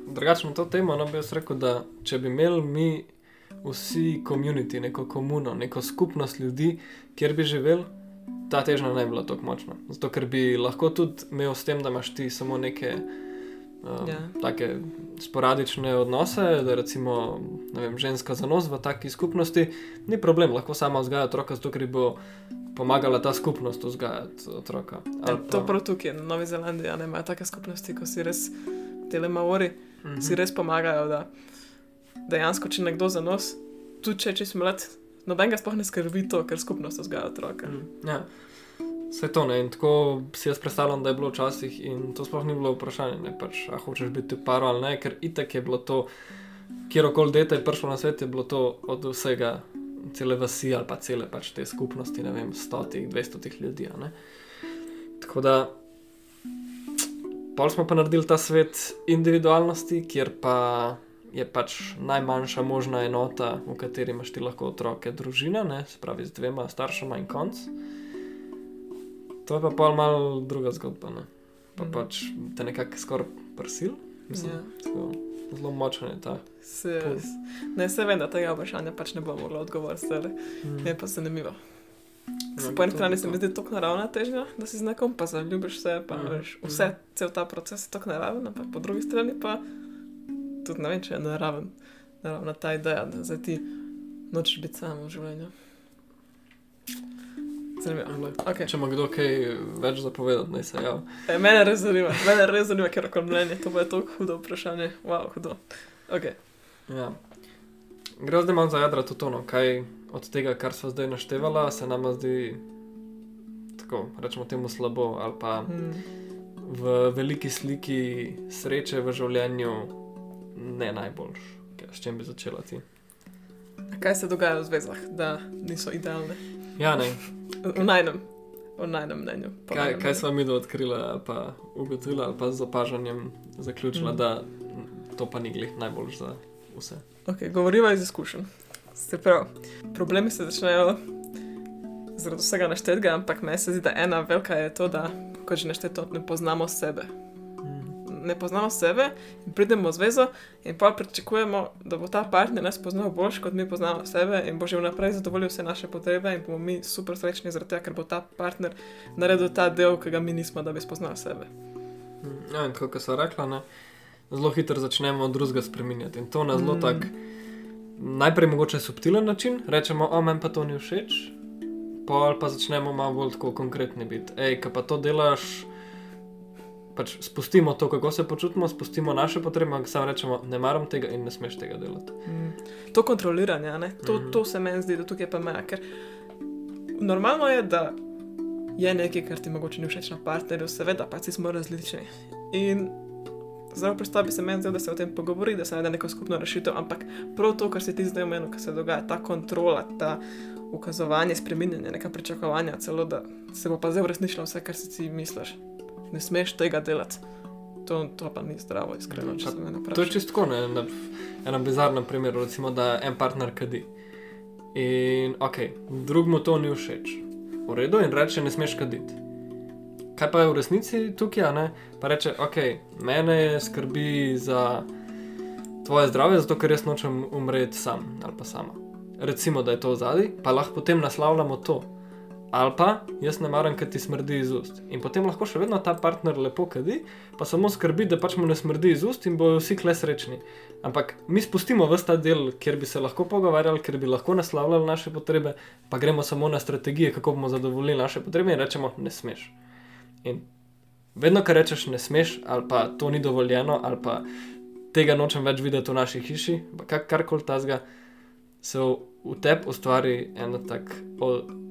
Drugače na to temo, no bi jaz rekel, da če bi imeli mi vsi komunity, neko komuno, neko skupnost ljudi, kjer bi živeli, ta težnja ne bi bila tako močna. Zato ker bi lahko tudi imel s tem, da imaš ti samo neke um, Ja. yeah. take sporadične odnose, da recimo vem, ženska za nos v taki skupnosti, ni problem, lahko sama vzgaja otroka, zato ker bo pomagala ta skupnost vzgajati otroka. Ja, Ali to pa- prav tukaj, na Novi Zelandiji, ne imajo take skupnosti, ko si res, tele maori, Mhm. si res pomagajo, da dejansko, če nekdo za nos, tudi če čist mlad, noben ga sploh ne skrbi to, ker skupnost vzgaja otroka. Mm, Ja. Vse to ne. In tako si jaz predstavljam, da je bilo včasih in to sploh ni bilo vprašanje, ne pač, a hočeš biti v paru ali ne, ker itek je bilo to, kjerkoli dete je prišlo na svet, je bilo to od vsega, cele vasi ali pa cele pač te skupnosti, ne vem, stotih, dvestotih ljudi. Tako da, pol smo pa naredili ta svet individualnosti, kjer pa je pač najmanjša možna enota, v kateri imaš ti lahko otroke, družina, ne, se pravi z dvema staršema in konc. To je pa pol malo druga zgodba. Ne. Pa Mhm. pač te nekako skoraj prsil. Mislim, Ja. tako Zelo močen je ta. Se, Pol. ne, se vem, da tega vprašanja pač ne bom mogla odgovoriti. Mm. je pa zanimivo. Ja, Po eni strani se mi zdi to naravna težnja, da si z nekom, pa zaljubiš se, pa Mhm. veš, vse, cel ta proces je tako naraven, ampak po drugi strani pa tudi ne vem, če je naraven, naravna ta ideja, da zdaj ti nočeš biti sam v življenju. Zanimivo. Okay. Če ima kdo kaj več zapovedati, naj se javi. E, mene res zanima, mene res zanima, ker je mnenje, to bo tako hudo vprašanje. Wow, hudo. Okay. Ja. Gre zdaj malo za jadra to tono, kaj od tega, kar so zdaj naštevala, se nam zdi tako, rečemo temu slabo, ali pa Hmm. v veliki sliki sreče v življenju ne najboljš. S čim bi začela ti? Kaj se dogaja v zvezah, da niso idealne? Ja, ne. V najnem, v najnem mnenju. Kaj, najnem kaj smo mi odkrili, ali pa ugotovili, ali pa z opažanjem zaključila, Mm. mm. da to pa ni glih najboljš za vse. Okay, govoriva iz izkušenj. Se pravi, problemi se začnejo zaradi vsega naštetega, ampak meni se zdi, da ena velika je to, da, kot že našteto, ne poznamo sebe. Ne poznamo sebe in pridemo v zvezo, in pa pričakujemo, da bo ta partner nas poznal boljš, kot mi poznamo sebe, in bo že vnaprej zadovoljil vse naše potrebe, in bomo mi super srečni zaradi tega, ker bo ta partner naredil ta del, ki ga mi nismo, da bi spoznal sebe. Ja, in kot so rekla, ne, zelo hitro začnemo drugega spremenjati. In to na zelo Mm. tak, najprej mogoče subtilen način, rečemo, o meni pa to ni všeč, pol pa začnemo malo bolj tako konkretni biti. Ej, kaj pa to delaš, pač spustimo to, kako se počutimo, spustimo naše potrebe, ampak samo rečemo, ne maram tega in ne smeš tega delati. Mm. To kontroliranje, ne? to, Mhm. to se meni zdi, da tukaj pa meja. Ker normalno je, da je nekaj, kar ti mogoče ni všeč na partnerju, seveda, pa si smo različni. In zelo pristopi se meni da se o tem pogovori, da se najde neko skupno rešitev, ampak prav to, kar se ti zdaj omenil, kar se dogaja, ta kontrola, ta ukazovanje, spreminjanje, neka pričakovanja, celo da se bo pa zdaj uresničilo vse, kar si ti misliš. Ne smeš tega delati. To, to pa ni zdravo, iskreno, če se mene To je čisto ne, na enem bizarnem primeru, recimo, da en partner kadi. In ok, drugmu to ni všeč. V redu in reče, ne smeš kaditi. Kaj pa je v resnici tukaj, ne? Pa reče, ok, mene skrbi za tvoje zdravje, zato ker jaz nočem umreti sam ali pa sama. Recimo, da je to zadaj, pa lahko potem naslavljamo to. Ali pa jaz ne maram, ker ti smrdi iz ust. In potem lahko še vedno ta partner lepo kadi, pa samo skrbi, da pač mu ne smrdi iz ust in bojo vsi kle srečni. Ampak mi spustimo vse ta del, kjer bi se lahko pogovarjali, kjer bi lahko naslavljali naše potrebe, pa gremo samo na strategije, kako bomo zadovoljili naše potrebe in rečemo, ne smeš. In vedno, kar rečeš, ne smeš, ali pa to ni dovoljeno, ali pa tega nočem več videti v naši hiši, kar, karkoli tazga, se v, tebi ustvari en tak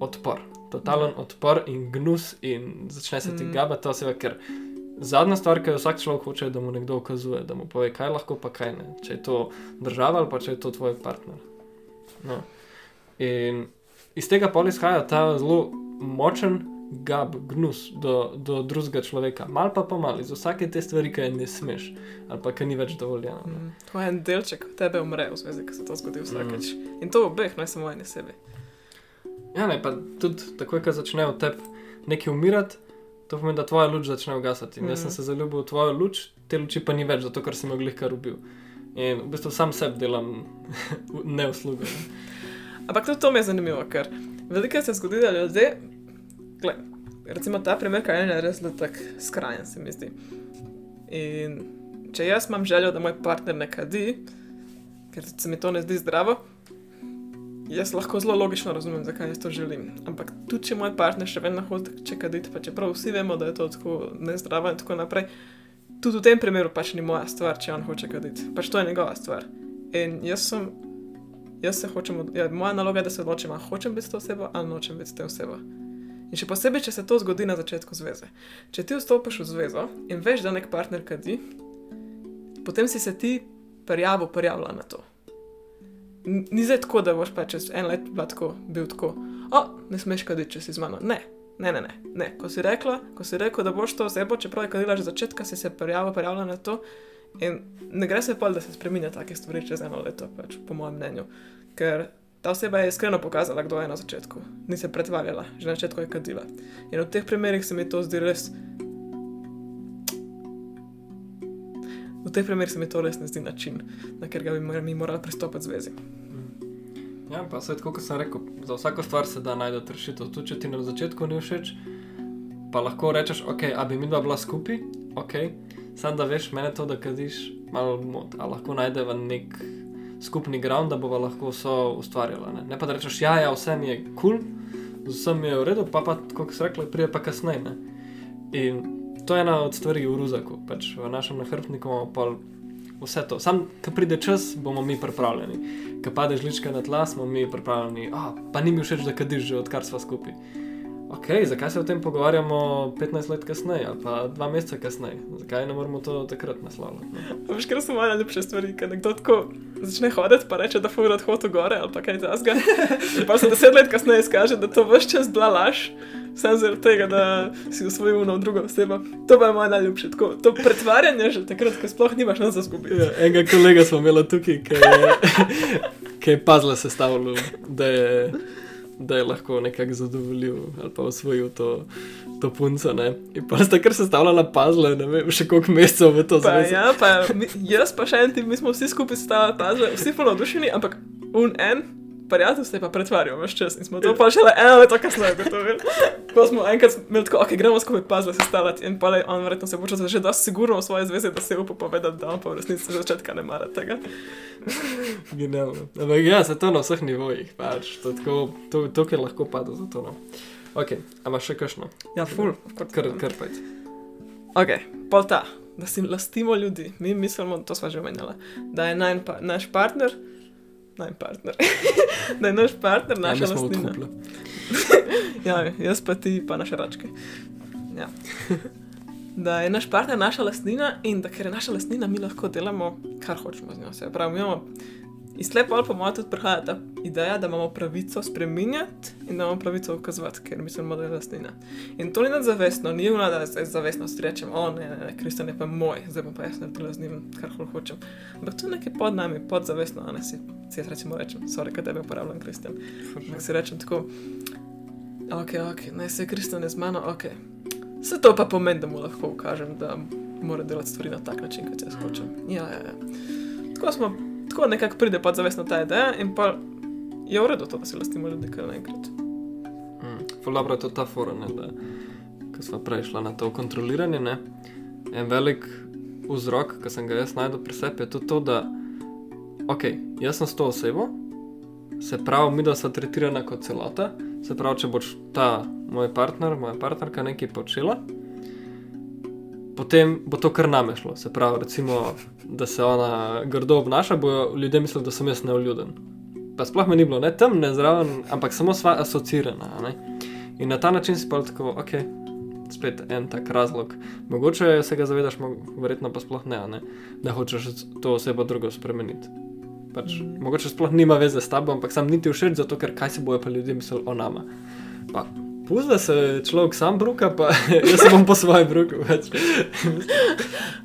odpor totalen odpor in gnus, in začne se ti mm. gabati ta oseba, ker zadnja stvar, ki jo vsak človek hoče, je, da mu nekdo ukazuje, da mu pove, kaj lahko, pa kaj ne. Če je to država ali pa če je to tvoj partner. No. In iz tega pol izhaja ta zelo močen. Gab, gnus do, do drugega človeka, mal pa pa mal, iz vsake te stvari, ki ne smeš, ali pa ki ni več dovoljeno. Mm, to je en delček tebe umre, v zvezi, ki se to zgodi vsakeč. Mm. In to obeh, ne samo eni sebi. Ja, ne, pa tudi takoj, ko začne v tebi nekaj umirati, to pomeni, da tvoja luč začne ugasati. Mm -hmm. Jaz sem mhm. se zaljubil v tvojo luč, te luči pa ni več, zato ker sem jo glih kar ubil. In v bistvu sam sebi delam ne usluge. Ampak tudi to mi je zanimivo, ker veliko se zgodi, da ljudje, gled, recimo ta primer, kaj je res tako skrajen, se mi zdi. In če jaz imam željo, da moj partner ne kadi, ker se mi to ne zdi zdravo, Jaz lahko zelo logično razumem, zakaj jaz to želim. Ampak tudi, če moj partner še vedno hoče čekati, pa čeprav vsi vemo, da je to tako nezdravo in tako naprej, tudi v tem primeru pač ni moja stvar, če on hoče kaditi. Pač to je njegova stvar. In jaz sem, jaz se hočem, ja, moja naloga je, da se odločim, ali hočem biti s to osebo ali nočem biti s to osebo. In še posebej, če se to zgodi na začetku zveze. Če ti vstopiš v zvezo in veš, da nek partner kadi, potem si se ti prijavil, prijavila na to ni zdaj tako, da boš pa čez en let tako, bil tako, o, ne smeš kaditi, če si z mano. Ne, ne, ne. ne. ne. Ko, si rekla, ko si rekel, da boš to osebo, čeprav je kadila že začetka, si se prijavila, prijavila na to. In ne gre se pa, da se spremenja take stvari čez eno leto, pač, po mojem mnenju. Ker ta oseba je iskreno pokazala, kdo je na začetku. Ni se pretvarjala, že na začetku je kadila. In v teh primerih se mi to zdi res. V tej primeru se mi to res ne zdi način, na katerega bi mi morali pristopiti zvezi. Ja, pa se tako, kot sem rekel, za vsako stvar se da najti rešitev. Tudi če ti na začetku ni všeč, pa lahko rečeš, ok, a bi mi dva bila skupaj, ok, samo da veš, mene to, da kadiš, malo mod, a lahko najdeva nek skupni ground, da bova lahko vse ustvarjala. Ne? ne pa da rečeš, ja, ja, vse mi je kul, cool, vse mi je v redu, pa pa, kot si rekla, prije pa kasneje. In to je ena od stvari v Ruzaku, pač v našem nahrbtniku imamo pa vse to. Sam, ko pride čas, bomo mi pripravljeni. Ko pade žlička na tla, smo mi pripravljeni. Oh, pa ni mi všeč, da kadiš že odkar smo skupaj. Ok, zakaj se o tem pogovarjamo 15 let kasneje ali pa 2 meseca kasneje? Zakaj ne moramo to takrat naslavljati? No? Veš, ker so malo lepše stvari, ker nekdo tako začne hoditi, pa reče, da fura odhod v gore ali pa kaj tasga. pa se 10 let kasneje izkaže, da to vse čas bila laž samo zaradi tega, da si usvojil na drugo osebo. To pa je moja najljubša. Tako, to pretvarjanje že takrat, ko sploh nimaš na za skupaj. Ja, enega kolega smo imeli tukaj, ki je, je pazla sestavljal, da je. Da je lahko nekako zadovoljil ali pa osvojil to, to punco. Ne? In pa ste kar sestavljali puzzle, ne vem, še koliko mesecev v to zdaj. Ja, pa mi, jaz pa še en tim, mi smo vsi skupaj sestavljali puzzle, vsi pa navdušeni, ampak un en prijatelj se je pa pretvarjal več čas in smo to pa šele eno leto kasneje ugotovili. Ko smo enkrat imeli tako, ok, gremo skupaj puzzle sestavljati in pa je on verjetno se počutil že dosti sigurno v svoje zveze, da se je upal povedati, da on pa v resnici za začetka ne mara tega. Genialno. Ampak ja, se to na vseh nivojih, pač, to, tako, to, to, kar lahko pada za to. No. Ok, a imaš še kakšno? Ja, full. Kar, kar pojdi. Ok, pol ta, da si lastimo ljudi. Mi mislimo, to smo že omenjali, da je naj, pa, naš partner naj partner. da je naš partner, ja, naša ja, lastnina. ja, jaz pa ti, pa naše račke. Ja. Da je naš partner naša lastnina in da ker je naša lastnina, mi lahko delamo, kar hočemo z njo. Se pravi, imamo Iz lepo ali pa malo tudi prihaja ta ideja, da imamo pravico spremenjati in da imamo pravico ukazovati, ker mislimo, da je lastnina. In to ni nadzavestno, ni vna, da zdaj zavestno rečem, o ne, ne, ne Kristjan je pa moj, zdaj pa jaz naredila z njim, kar hočem. Ampak to je nekaj pod nami, podzavestno, a ne si, si jaz rečem, rečem, sorry, kaj tebe uporabljam, Kristjan. Ampak si rečem tako, ok, ok, naj se Kristjan je z mano, ok. Vse to pa pomeni, da mu lahko ukažem, da mora delati stvari na tak način, kot jaz hočem. Ja, ja, ja. Tako smo tako nekako pride pa zavestno ta ideja in pa je v redu to, da se lastimo ljudi kar naenkrat. Mm. fulabra je to ta fora, ne, da ko smo prej šla na to kontroliranje, ne, en velik vzrok, ki sem ga jaz najdel pri sebi, je tudi to, da, ok, jaz sem s to osebo, se pravi, mi da smo tretirana kot celota, se pravi, če boš ta moj partner, moja partnerka nekaj počela, potem bo to kar name šlo. Se pravi, recimo, da se ona grdo obnaša, bojo ljudje mislili, da sem jaz neuljuden. Pa sploh me ni bilo, ne tam, ne zraven, ampak samo sva asocirana. Ne? In na ta način si pa tako, ok, spet en tak razlog. Mogoče se ga zavedaš, verjetno pa sploh ne, ne? da hočeš to osebo drugo spremeniti. Pač. Mogoče sploh nima veze s tabo, ampak sam niti všeč, zato ker kaj si bojo pa ljudje mislili o nama. Pa, Pusti, da se človek sam bruka, pa jaz se bom po svoje bruku. Pač.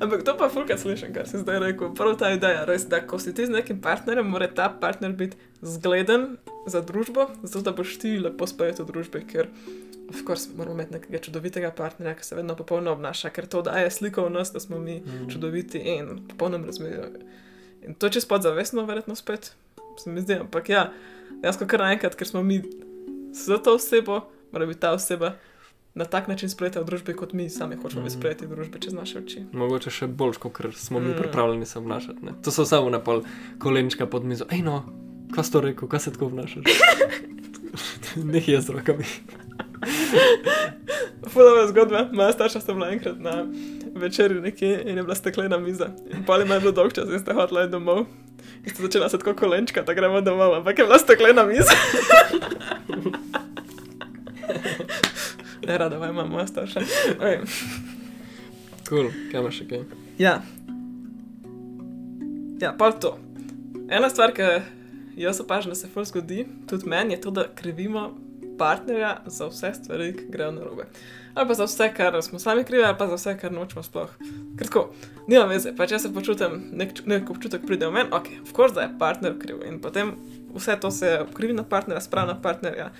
Ampak to pa fulka slišim, kar si zdaj rekel. Prvo ta ideja, res, da ko si ti z nekim partnerjem, mora ta partner biti zgleden za družbo, zato da boš ti lepo sprejet v družbi, ker of course moramo imeti nekega čudovitega partnerja, ki se vedno popolno obnaša, ker to daje sliko o nas, da smo mi Mm. čudoviti in v popolnem razmerju. In to čez podzavestno, verjetno spet, se mi zdi, ampak ja, dejansko kar naenkrat, ker smo mi za to osebo, mora biti ta oseba na tak način sprejeta v družbi, kot mi sami hočemo biti Mhm. sprejeti v družbi čez naše oči. Mogoče še bolj, kot smo mi Mm. pripravljeni se obnašati. Ne? To so samo na pol kolenčka pod mizo. Ej, no, kaj si to rekel, kaj se tako obnašaš? Nekaj je z rokami. Fulova zgodba, moja starša sta bila enkrat na večerji nekje in je bila steklena miza. In pol ima bilo dolg čas in sta hodila domov. In sta začela se tako kolenčka, da gremo domov, ampak je bila steklena miza. ne rada, ima moja starša. Okay. Kul, cool. kaj imaš še kaj? Ja. Ja, pa to. Ena stvar, ki jaz opažam, da se ful zgodi, tudi meni, je to, da krivimo partnerja za vse stvari, ki grejo na robe. Ali pa za vse, kar smo sami krivi, ali pa za vse, kar nočemo sploh. Ker tako, nima veze, pač jaz se počutim, nek, nek občutek pride v meni, ok, v course, da je partner kriv in potem vse to se krivi na partnerja, sprav na partnerja.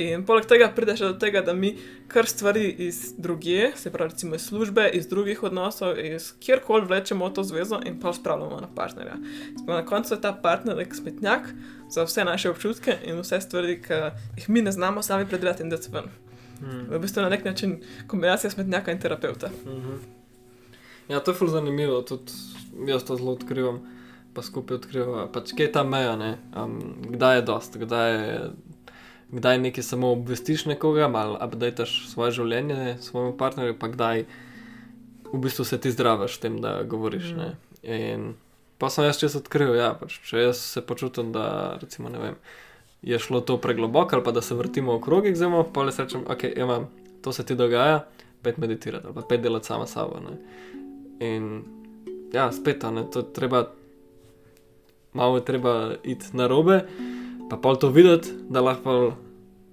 In poleg tega pride še do tega, da mi kar stvari iz druge, se pravi, recimo iz službe, iz drugih odnosov, iz kjerkoli vlečemo to zvezo in pa spravljamo na partnerja. Smo na koncu je ta partner nek smetnjak za vse naše občutke in vse stvari, ki jih mi ne znamo sami predelati in dati ven. Hmm. V bistvu na nek način kombinacija smetnjaka in terapeuta. Mhm. Ja, to je ful zanimivo, tudi jaz to zelo odkrivam, pa skupaj odkrivam, pač kje je ta meja, ne? Um, kdaj je dost, kdaj je. Kdaj nekaj samo obvestiš nekoga, malo updateš svoje življenje svojemu partnerju, pa kdaj v bistvu se ti zdraviš s tem, da govoriš. Mm. Mm. In pa sem jaz čez odkril, ja, pač, če jaz se počutim, da recimo, ne vem, je šlo to pregloboko ali pa da se vrtimo v krogih zelo, pa le rečem, ok, ima, to se ti dogaja, pet meditirati ali pa pet delati sama sabo. Ne. In ja, spet, ne, to treba, malo treba iti na robe, pa pol to videti, da lahko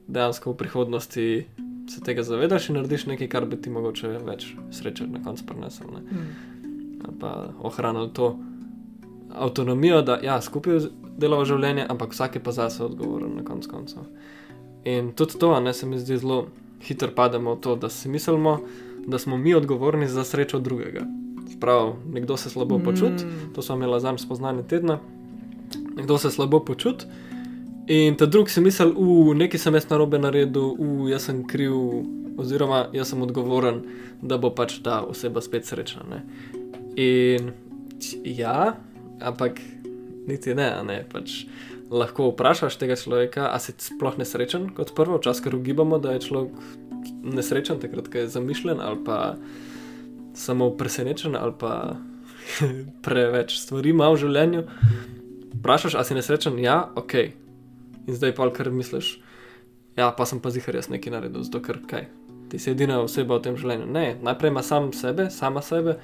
dejansko v prihodnosti se tega zavedaš in narediš nekaj, kar bi ti mogoče več sreče na koncu prinesel. Ne. Ali pa ohranil to avtonomijo, da ja, skupaj delamo življenje, ampak vsak je pa zase odgovoren na koncu koncev. In tudi to, a ne se mi zdi zelo hitro pademo v to, da si mislimo, da smo mi odgovorni za srečo drugega. Sprav, nekdo se slabo počuti, Mm. to smo imeli zadnjič spoznanje tedna, nekdo se slabo počuti. In ta drug si misli, da nekaj sem jaz narobe naredil, da jaz sem kriv, oziroma jaz sem odgovoren, da bo pač ta oseba spet srečna. Ne? In ja, ampak niti ne, ne. Pač lahko vprašaš tega človeka, a si sploh nesrečen kot prvo, včasih kar ugibamo, da je človek nesrečen, takrat, ko je zamišljen ali pa samo presenečen ali pa preveč stvari ima v življenju. Vprašaš, a si nesrečen? Ja, ok. In zdaj pa kar misliš, ja, pa sem pa zihar jaz nekaj naredil, zato ker kaj. Ti si edina oseba v tem življenju. Ne, najprej ima sam sebe, sama sebe,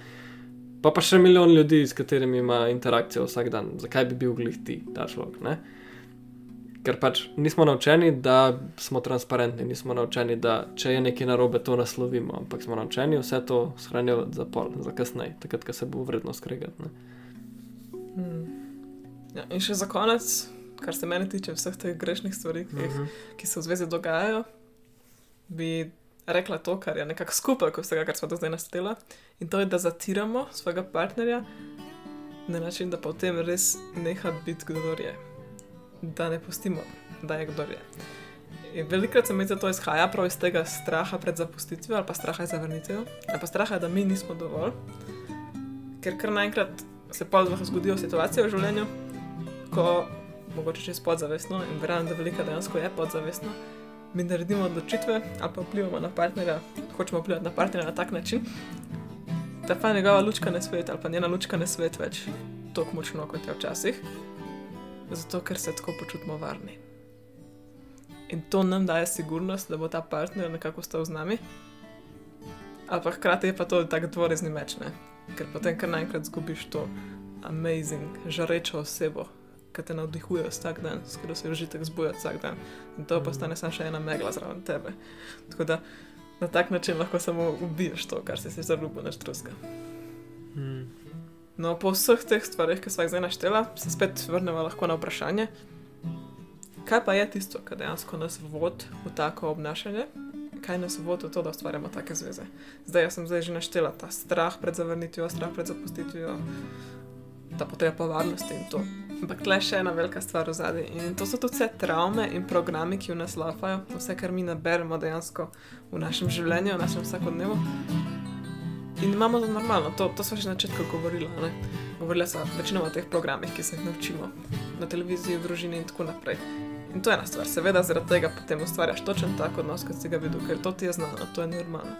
pa pa še milijon ljudi, s katerimi ima interakcijo vsak dan. Zakaj bi bil glih ti, ta človek? Ne? Ker pač nismo naučeni, da smo transparentni, nismo naučeni, da če je nekaj narobe, to naslovimo, ampak smo naučeni vse to shranjevati za pol, za kasneje, takrat, ko se bo vredno skregati. ne. Hmm. Ja, in še za konec, kar se mene tiče vseh teh grešnih stvari, ki, jih, ki se v zvezi dogajajo, bi rekla to, kar je nekako skupaj kot vsega, kar smo do zdaj naštela. In to je, da zatiramo svojega partnerja na način, da potem res neha biti kdo je. Da ne pustimo, da je kdo je. In velikrat se mi zdi, da to izhaja prav iz tega straha pred zapustitvijo ali pa straha za vrnitev, ali pa straha, da mi nismo dovolj. Ker kar naenkrat se pa zgodijo situacije v življenju, ko mogoče čez podzavestno in verjamem, da velika dejansko je podzavestno, mi naredimo odločitve ali pa vplivamo na partnerja, hočemo vplivati na partnerja na tak način, da pa njegova lučka ne sveti ali pa njena lučka ne sveti več tako močno kot je včasih, zato ker se tako počutimo varni. In to nam daje sigurnost, da bo ta partner nekako ostal z nami. Ampak hkrati je pa to tako dvorezni meč, ne? ker potem kar naenkrat zgubiš to amazing, žarečo osebo, ki te navdihuje vsak dan, s katero se užitek zbuja vsak dan. In to postane samo še ena megla zraven tebe. Tako da na tak način lahko samo ubiješ to, kar si si zarubil, naš truska. Mm. No, po vseh teh stvarih, ki smo jih zdaj naštela, se spet vrnemo lahko na vprašanje, kaj pa je tisto, kar dejansko nas vodi v tako obnašanje, kaj nas vodi v to, da ustvarjamo take zveze. Zdaj jaz sem zdaj že naštela ta strah pred zavrnitvijo, strah pred zapustitvijo, ta potreba po varnosti in to. Ampak tle še ena velika stvar v zadnji in to so tudi vse travme in programi, ki v nas lafajo, vse, kar mi naberemo dejansko v našem življenju, v našem vsakodnevu. In imamo to normalno, to, to smo že na začetku govorili. Govorili smo večino o teh programih, ki se jih naučimo na televiziji, v družini in tako naprej. In to je ena stvar, seveda zaradi tega potem ustvarjaš točen tak odnos, kot si ga videl, ker to ti je znano, to je normalno.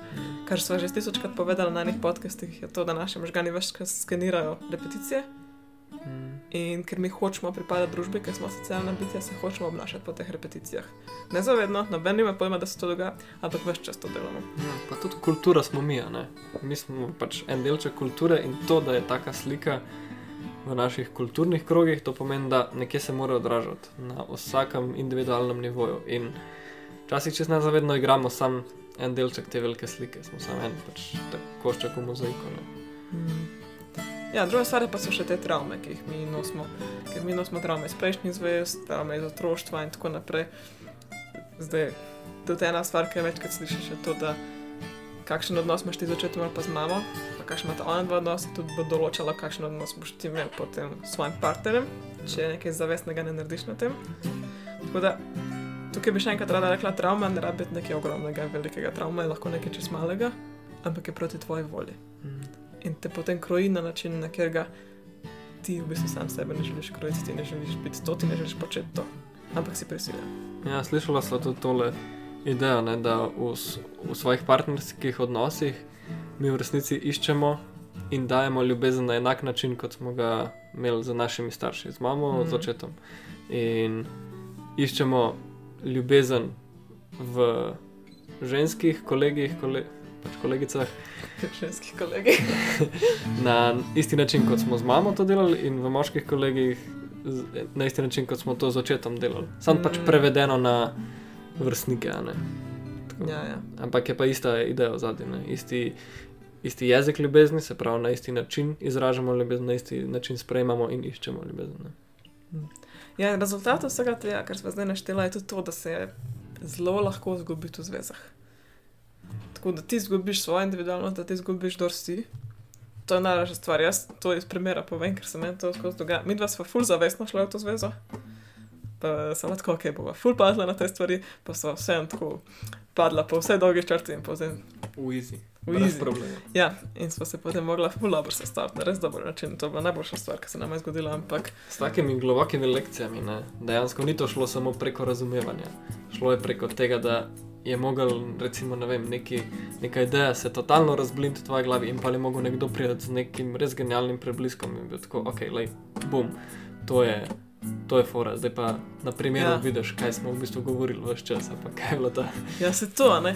Kar smo že tisočkrat povedali na enih podcastih, je to, da naše možgani večkrat skenirajo repeticije. Mm. In ker mi hočemo pripadati družbi, ker smo socialna bitja, se hočemo obnašati po teh repeticijah. Nezavedno, noben ima pojma, da se to dogaja, ampak več čas to delamo. Ja, pa tudi kultura smo mi, ne? Mi smo pač en delček kulture in to, da je taka slika v naših kulturnih krogih, to pomeni, da nekje se mora odražati na vsakem individualnem nivoju. In včasih, če se nezavedno igramo, sam en delček te velike slike, smo samo en pač košček v mozaiku. Ne? Ja, druga stvar pa so še te travme, ki jih mi nosimo. Ker mi nosimo travme iz prejšnjih zvez, travme iz otroštva in tako naprej. Zdaj, tudi ena stvar, ki je večkrat slišiš, je to, da kakšen odnos imaš ti z očetom ali pa z mamo, pa kakšen imate ona dva odnosa, tudi bo določala, kakšen odnos boš ti imel potem s svojim partnerjem, če nekaj zavestnega ne narediš na tem. Tako da tukaj bi še enkrat rada rekla, travma ne rabi biti nekaj ogromnega, velikega. Travma je lahko nekaj čez malega, ampak je proti tvoji volji. Mm. In te potem kroji na način, na katerega ti v bistvu sam sebe ne želiš krojiti, ti ne želiš biti to, ti ne želiš početi to, ampak si prisiljen. Ja, slišala sem tudi tole idejo, ne, da v, v svojih partnerskih odnosih mi v resnici iščemo in dajemo ljubezen na enak način, kot smo ga imeli z našimi starši, z mamo, mm. Mhm. z očetom. In iščemo ljubezen v ženskih kolegih, kole, pač kolegicah, Ženski kolegi. na isti način, kot smo z mamo to delali, in v moških kolegih na isti način, kot smo to z očetom delali. Sam pač Mm. prevedeno na vrstnike. Ja, ja. Ampak je pa ista ideja zadnji. Isti, isti jezik ljubezni, se pravi na isti način izražamo ljubezen, na isti način sprejemamo in iščemo ljubezen. Ne. ja, in rezultat vsega tega, kar smo zdaj naštela, je tudi to, da se zelo lahko zgubiti v zvezah. Tako da ti izgubiš svojo individualnost, da ti izgubiš, kdo si. To je najlažja stvar. Jaz to iz primera povem, ker se meni to skozi dogaja. Mi dva smo ful zavestno šli v to zvezo. Pa sem tako, ok, bova ful padla na te stvari, pa so vseeno tako padla po vsej dolgi črti in potem V easy. v problema. Ja, in smo se potem mogla ful dobro sestaviti na res dober način. To je bila najboljša stvar, ki se nam je zgodila, ampak S takimi globokimi lekcijami, ne, dejansko ni to šlo samo preko razumevanja. Šlo je preko tega, da je mogel, recimo, ne vem, neki, neka ideja se totalno razbliniti v tvoji glavi in pa je mogel nekdo priti z nekim res genialnim prebliskom in bi tako, ok, lej, bum, to je. To je fora, zdaj pa na primeru Ja. ja. vidiš, kaj smo v bistvu govorili vse čas, pa kaj je bilo ta. Ja, se to, ne.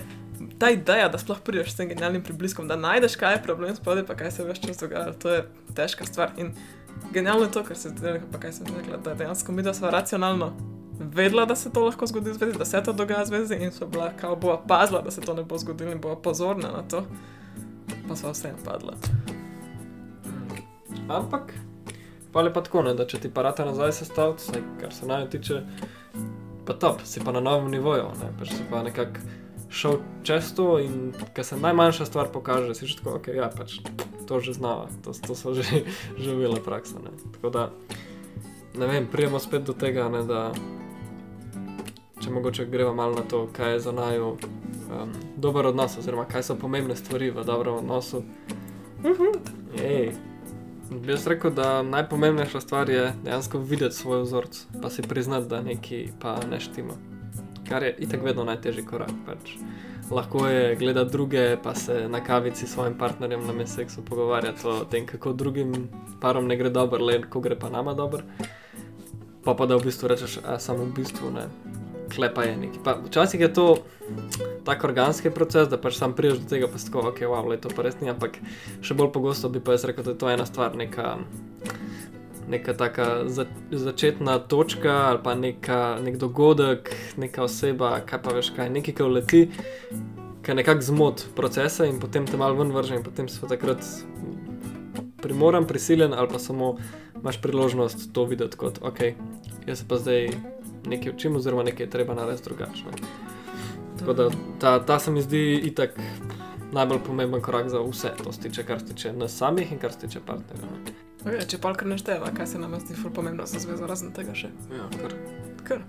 Ta ideja, da sploh prideš s tem genialnim pribliskom, da najdeš, kaj je problem spodaj, pa kaj se več čas dogaja, to je težka stvar. In genialno je to, kar se zdaj, pa kaj sem rekla, da dejansko mi, da smo racionalno vedela, da se to lahko zgodi zvezi, da se to dogaja zvezi in so bila kao bova pazila, da se to ne bo zgodilo in bova pozorna na to, pa so vseeno padla. Ampak, pa je pa tako, ne, da če ti parata nazaj sestaviti, vsaj kar se naj tiče, pa top, si pa na novem nivoju, ne, pač si pa nekako šel čez to in ker se najmanjša stvar pokaže, si že tako, ok, ja, pač to že znava, to, to so že živela praksa. Ne. Tako da, ne vem, prijemo spet do tega, ne, da če mogoče gremo malo na to, kaj je za naju um, dober odnos, oziroma kaj so pomembne stvari v dobrem odnosu. Ej, bi jaz rekel, da najpomembnejša stvar je dejansko videti svoj vzorec, pa si priznati, da nekaj pa ne štima. Kar je itak vedno najtežji korak. Pač. Lahko je gledati druge, pa se na kavici s svojim partnerjem na meseksu pogovarjati o tem, kako drugim parom ne gre dobro, le ko gre pa nama dobro. Pa pa da v bistvu rečeš, a samo v bistvu ne, klepa je neki. Pa včasih je to tako organski proces, da pač sam priješ do tega, pa tako, ok, wow, le to pa res ni, ampak še bolj pogosto bi pa jaz rekel, da je to ena stvar, neka. Neka taka za, začetna točka ali pa neka, nek dogodek, neka oseba, kaj pa veš, kaj nekaj, ki uleti, ki nekako zmot procesa in potem te malo ven vrže in potem si takrat primoran, prisiljen ali pa samo imaš priložnost to videti kot, ok, jaz pa zdaj nekaj učim oziroma nekaj je treba narediti drugače. ne. Tako da ta, ta se mi zdi itak najbolj pomemben korak za vse, to se tiče, kar se tiče nas samih in kar se tiče partnerja. ne. Okay, če pa kar nešteva, kaj se nam zdi ful pomembno za zvezo, razen tega še. Ja, kar. Kar.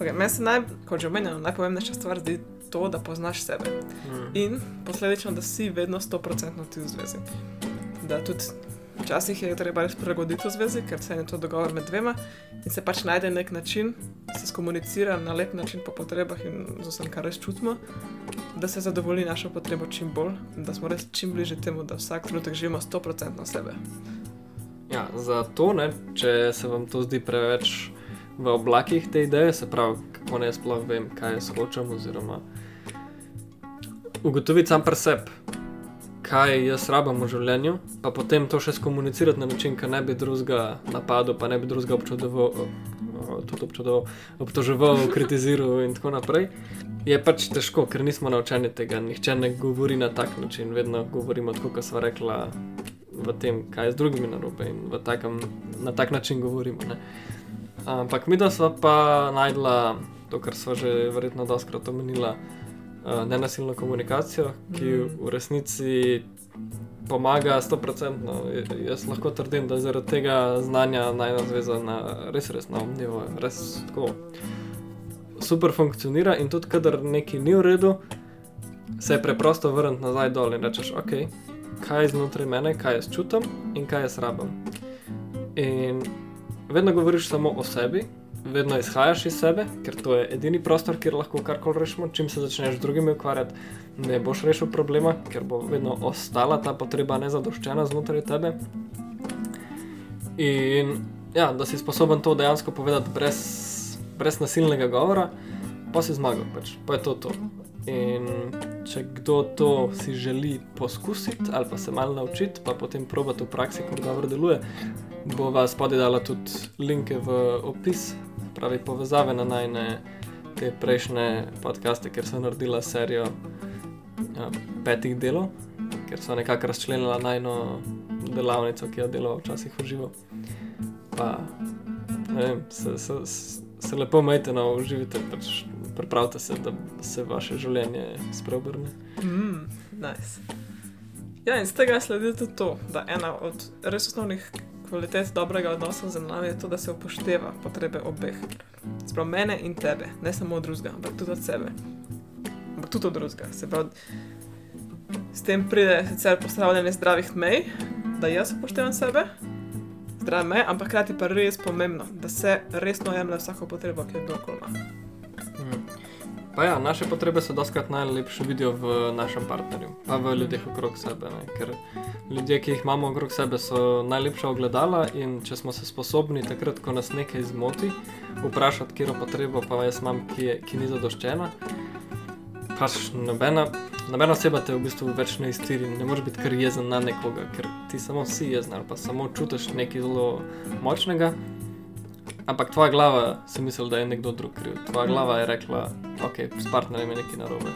Okay, meni se naj, kot že omenjeno, najpomembnejša stvar zdi to, da poznaš sebe. Mm. In posledično, da si vedno 100% ti v zvezi. Da tudi včasih je treba res prilagoditi v zvezi, ker se je to dogovor med dvema in se pač najde nek način, se skomunicira na lep način po potrebah in z vsem, kar res čutimo, da se zadovolji našo potrebo čim bolj, da smo res čim bližje temu, da vsak trenutek živimo 100% sebe. Ja, zato, ne, če se vam to zdi preveč v oblakih te ideje, se pravi, kako ne sploh vem, kaj jaz hočem, oziroma ugotoviti sam pri sebi, kaj jaz rabim v življenju, pa potem to še skomunicirati na način, ki ne bi drugega napadel, pa ne bi drugega občudoval, tudi občudoval, obtoževal, kritiziral in tako naprej. Je pač težko, ker nismo naučeni tega. Nihče ne govori na tak način, vedno govorimo tako, kot smo rekla, v tem, kaj je z drugimi narobe in takem, na tak način govorimo. Ne. Ampak mi, da smo pa najdla to, kar smo že verjetno doskrat omenila, nenasilno komunikacijo, ki v resnici pomaga 100%. J- Jaz lahko trdim, da zaradi tega znanja najna zveza na res, res novem nivoju, res tako super funkcionira in tudi, kadar nekaj ni v redu, se je preprosto vrniti nazaj dol in rečeš, ok, kaj je znotraj mene, kaj jaz čutim in kaj jaz rabim. In vedno govoriš samo o sebi, vedno izhajaš iz sebe, ker to je edini prostor, kjer lahko karkoli rešimo. Čim se začneš z drugimi ukvarjati, ne boš rešil problema, ker bo vedno ostala ta potreba nezadoščena znotraj tebe. In ja, da si sposoben to dejansko povedati brez, brez nasilnega govora, pa si zmagal, pač. pa je to to. In če kdo to si želi poskusiti ali pa se malo naučiti, pa potem probati v praksi, kako dobro deluje, bova spodaj dala tudi linke v opis, pravi povezave na najne te prejšnje podcaste, ker sem naredila serijo ja, petih delov, ker so nekako razčlenila najno delavnico, ki jo delava včasih v živo. Pa vem, se, se, se, lepo majte na uživite, pač pripravite se, da se vaše življenje spreobrne. Mm, nice. Ja, in z tega sledi tudi to, da ena od res osnovnih kvalitet dobrega odnosa z nami je to, da se upošteva potrebe obeh. Sprav mene in tebe, ne samo od drugega, ampak tudi od sebe. Ampak tudi od drugega. Se pravi, s tem pride sicer postavljanje zdravih mej, da jaz upoštevam sebe, zdrave meje, ampak hkrati pa res pomembno, da se resno jemlje vsako potrebo, ki jo kdorkoli ima. Mm. Pa ja, naše potrebe se doskrat najlepše vidijo v našem partnerju, pa v ljudeh okrog sebe. Ne? Ker ljudje, ki jih imamo okrog sebe, so najlepša ogledala in če smo se sposobni takrat, ko nas nekaj zmoti, vprašati, kje potrebo pa jaz imam, ki, je, ki ni zadoščena, pač nobena, nobena oseba te v bistvu več ne iztiri, ne moreš biti kar jezen na nekoga, ker ti samo si jezen ali pa samo čutiš nekaj zelo močnega. Ampak tvoja glava si misli, da je nekdo drug kriv. Tvoja glava je rekla, ok, s partnerjem je nekaj narobe.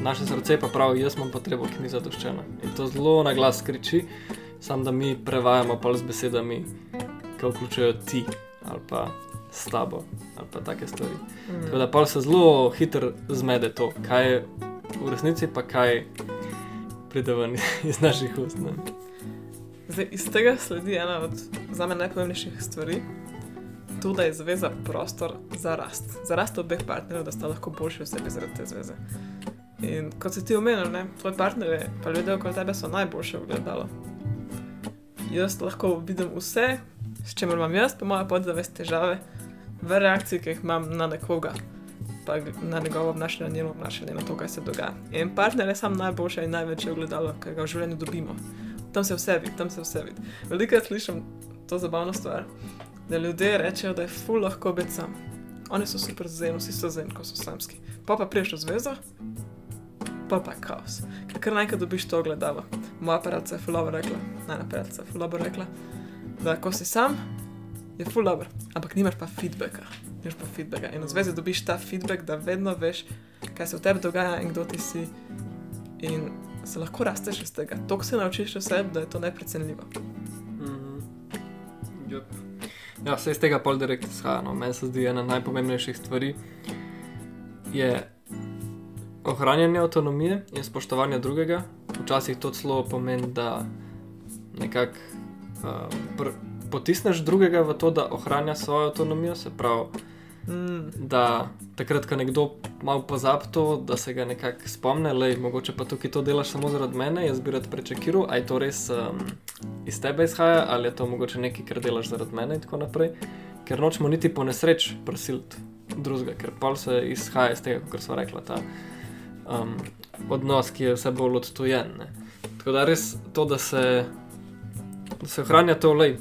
Naše srce pa pravi, jaz imam potrebo, ki ni zadoščena. In to zelo na glas kriči, samo da mi prevajamo pa z besedami, ki vključujejo ti ali pa s tabo ali pa take stvari. Tako da pa se zelo hitro zmede to, kaj je v resnici, pa kaj pride ven iz naših ust. Ne? Zdaj, iz tega sledi ena od za me najpomembnejših stvari, to, da je zveza prostor za rast, za rast obeh partnerjev, da sta lahko boljši v sebi zaradi te zveze. In kot si ti omenil, ne, tvoji partnerji, pa ljudje okoli tebe so najboljše ogledalo. Jaz lahko vidim vse, s čimer imam jaz, pa moja podzavest težave, v reakciji, ki jih imam na nekoga, pa na njegovo obnašanje, njeno obnašanje, na to, kaj se dogaja. In partner je sam najboljše in največje ogledalo, ki ga v življenju dobimo. Tam se vse vidi, tam se vse vidi. Velikokrat slišim to zabavno stvar, da ljudje rečejo, da je ful lahko biti sam. Oni so super zen, vsi so zen, ko so samski. Pa pa priješ v zvezo, pa pa kaos. Ker kar naenkrat dobiš to ogledalo. Moja prijateljica je fulova rekla, najna prijateljica je fulova rekla, da ko si sam, je ful dobro, ampak nimaš pa feedbacka. Nimaš pa feedbacka. In v zvezi dobiš ta feedback, da vedno veš, kaj se v tebi dogaja in kdo ti si. In se lahko rasteš iz tega. To se naučiš o sebi, da je to neprecenljivo. Mhm. Yep. Ja, vse iz tega pol direkt izhaja. No. Meni se zdi ena najpomembnejših stvari je ohranjanje avtonomije in spoštovanje drugega. Včasih to celo pomeni, da nekako uh, potisneš drugega v to, da ohranja svojo avtonomijo, se pravi, da takrat, ko nekdo malo pozabi to, da se ga nekako spomne, le mogoče pa tukaj to delaš samo zaradi mene, jaz bi rad prečakiral, ali je to res um, iz tebe izhaja, ali je to mogoče nekaj, kar delaš zaradi mene in tako naprej. Ker nočemo niti po nesreč prosiliti drugega, ker pol se izhaja iz tega, kot smo rekla, ta um, odnos, ki je vse bolj odtujen. Ne. Tako da res to, da se, da se ohranja to lej.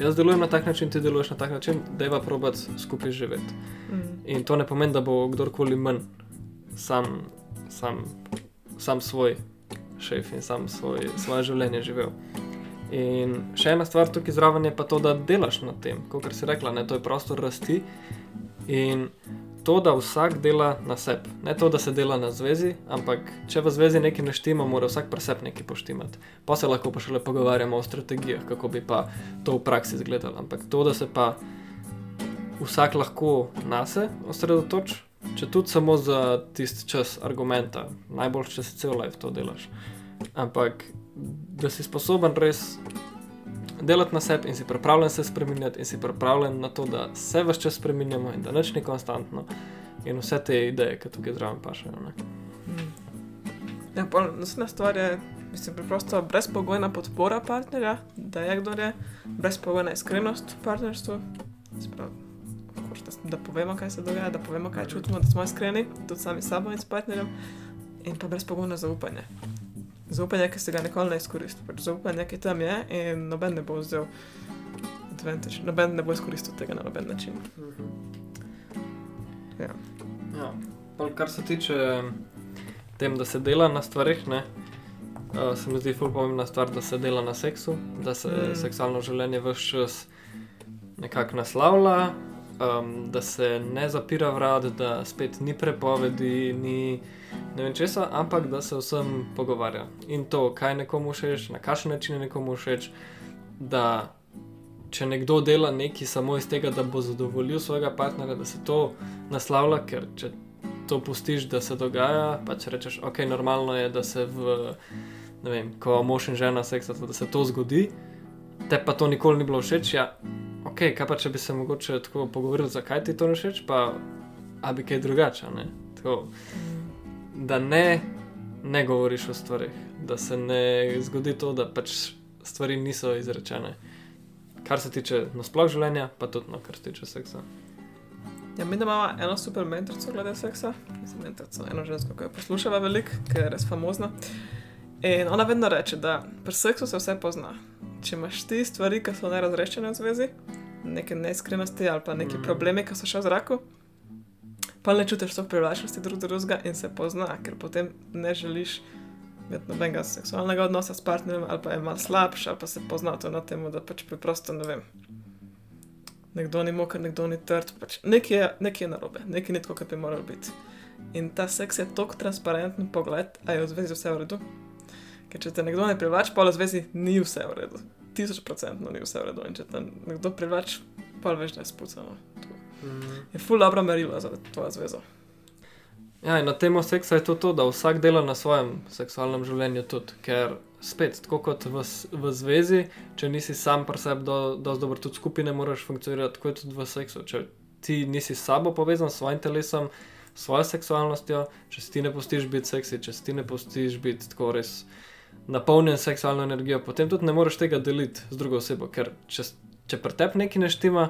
Jaz delujem na tak način, ti deluješ na tak način, da je pa probat skupaj živeti. mm, In to ne pomeni, da bo kdorkoli manj, sam, sam, sam svoj šef in sam svoj, svoje življenje živel. In še ena stvar tukaj zraven je pa to, da delaš na tem, kot si rekla, ne, to je prostor rasti in to, da vsak dela na sebi. Ne to, da se dela na zvezi, ampak če v zvezi nekaj ne štima, mora vsak pri sebi nekaj poštimati. Pa se lahko pa šele pogovarjamo o strategijah, kako bi pa to v praksi izgledalo. Ampak to, da se pa vsak lahko na se osredotoči, če tudi samo za tisti čas argumenta, najbolj če si cel life to delaš. Ampak da si sposoben res delati na sebi in si pripravljen se spremenjati, in si pripravljen na to, da se vse čas spremenjamo in da nič ni konstantno, in vse te ideje, ki tukaj zraven pašajo. ne. mm. Ja, naslednja stvar je, mislim, preprosto brezpogojna podpora partnerja, da je kdo je, brezpogojna iskrenost v partnerstvu. Course, da, da povemo, kaj se dogaja, da povemo, kaj čutimo, da smo iskreni, tudi sami s sabo in s partnerjem, in pa brezpogojno zaupanje. Zaupanje, ki se ga nikoli ne izkoristi. Pač zaupanje, ki tam je in noben ne bo vzel advantage, noben ne bo izkoristil tega na noben način. Ja. Ja. Pol, kar se tiče tem, da se dela na stvarih, ne, uh, se mi zdi ful pomembna stvar, da se dela na seksu, da se Mm. mm. seksualno življenje vse čas nekako naslavlja, um, da se ne zapira vrat, da spet ni prepovedi, ni ne vem česa, ampak da se vsem pogovarja. In to, kaj nekomu všeč, na kakšen način je nekomu všeč, da če nekdo dela nekaj samo iz tega, da bo zadovoljil svojega partnerja, da se to naslavlja, ker če to pustiš, da se dogaja, pa če rečeš, ok, normalno je, da se v, ne vem, ko mož in žena seksata, da se to zgodi, te pa to nikoli ni bilo všeč, ja, ok, kaj pa če bi se mogoče tako pogovorili, zakaj ti to ni všeč, pa a bi kaj drugače, ne, tako, da ne, ne govoriš o stvarih, da se ne zgodi to, da pač stvari niso izrečene. Kar se tiče nasploh življenja, pa tudi no, kar se tiče seksa. Ja, mi imamo eno super mentorico glede seksa, mislim, mentorico, eno žensko, ki jo poslušava veliko, ki je res famozna. In ona vedno reče, da pri seksu se vse pozna. Če imaš ti stvari, ki so nerazrešene v zvezi, neke neiskrenosti ali pa neki Mhm. mm. problemi, ki so še v zraku, pa ne čutiš to privlačnosti drug do drugega in se pozna, ker potem ne želiš imeti nobenega seksualnega odnosa s partnerjem, ali pa je malo slabši, ali pa se pozna to na tem, da pač preprosto ne vem. Nekdo ni moker, nekdo ni trd, pač nekaj je, nekaj je narobe, nekaj ni tako, kot bi moral biti. In ta seks je tako transparenten pogled, a je v zvezi vse v redu. Ker če te nekdo ne privlači, pa v zvezi ni vse v redu. Tisoč procentno ni vse v redu. In če te nekdo privlači, pa veš, da je spucano. Je ful dobro merilo za tvojo zvezo. Ja, in na temo seksa je to, to, da vsak dela na svojem seksualnem življenju tudi, ker spet, tako kot v, v zvezi, če nisi sam pri sebi, do, dosti dobro tudi skupaj ne moreš funkcionirati, tako je tudi v seksu. Če ti nisi sabo povezan, s svojim telesom, svojo seksualnostjo, če si ti ne pustiš biti seksi, če si ti ne pustiš biti tako res napolnjen seksualno energijo, potem tudi ne moreš tega deliti z drugo osebo, ker če, če pri tebi nekaj ne štima,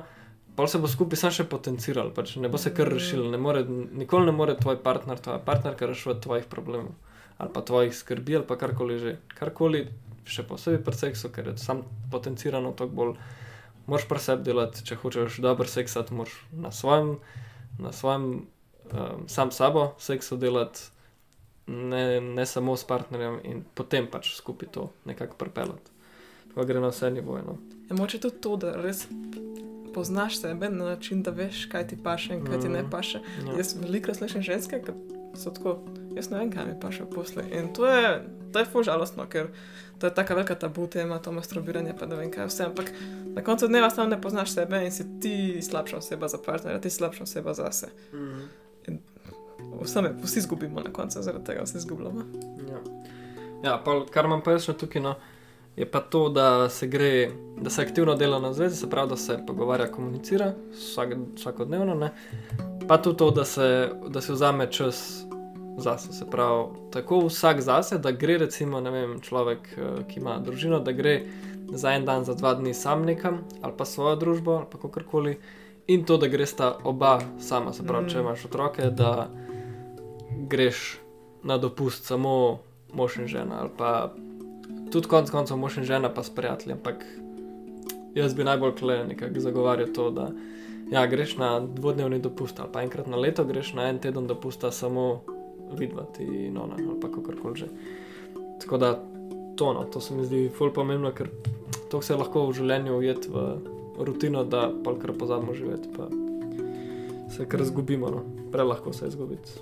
pa se bo skupaj sam še potenciral, pač ne bo se kar rešil, ne more, nikoli ne more tvoj partner, tvoja partnerka rešiti tvojih problemov ali pa tvojih skrbi ali pa karkoli že. Karkoli, še posebej pri seksu, ker je sam potencirano toliko bolj. Moraš pri sebi delati, če hočeš dober seksati, moraš na svojem, na svojem um, sam sabo seksu delati, ne, ne samo s partnerjem in potem pač skupaj to nekako pripeljati. Tako gre na vse nivoje. No. Je moče tudi to, da res poznaš sebe na način, da veš, kaj ti paše in kaj ti ne Mm. paše. Ja. Jaz veliko slišim ženske, ki so tako, jaz ne vem, kaj mi paše posle. In to je, to je ful žalostno, ker to je taka velika tabu tema, to masturbiranje, pa ne vem kaj vse. Ampak na koncu dneva sam ne poznaš sebe in si ti slabša oseba za partnerja, ti slabša oseba za se. Vse me, vsi izgubimo na koncu, zaradi tega vsi izgubljamo. Ja, ja pa, kar imam pa jaz še tukaj, no, je pa to, da se gre, da se aktivno dela na zvezi, se pravi, da se pogovarja, komunicira vsak, vsakodnevno, ne? pa tudi to, da se, da se vzame čas zase. Se pravi, tako vsak zase, da gre recimo, ne vem, človek, eh, ki ima družino, da gre za en dan, za dva dni sam nekam ali pa svojo družbo ali pa kakorkoli. In to, da greš ta oba sama, se pravi, mm. če Mhm. imaš otroke, da greš na dopust samo mož in žena, ali pa tudi konec koncev mož in žena, pa s prijatelji. Ampak jaz bi najbolj kle nekako zagovarjal to, da ja, greš na dvodnevni dopust, ali pa enkrat na leto greš na en teden dopusta samo videti in ona, ali pa kakorkoli že. Tako da to, no, to se mi zdi ful pomembno, ker to se lahko v življenju ujet v rutino, da pa kar pozabimo živeti, pa se kar zgubimo, no. prelahko se izgubiti.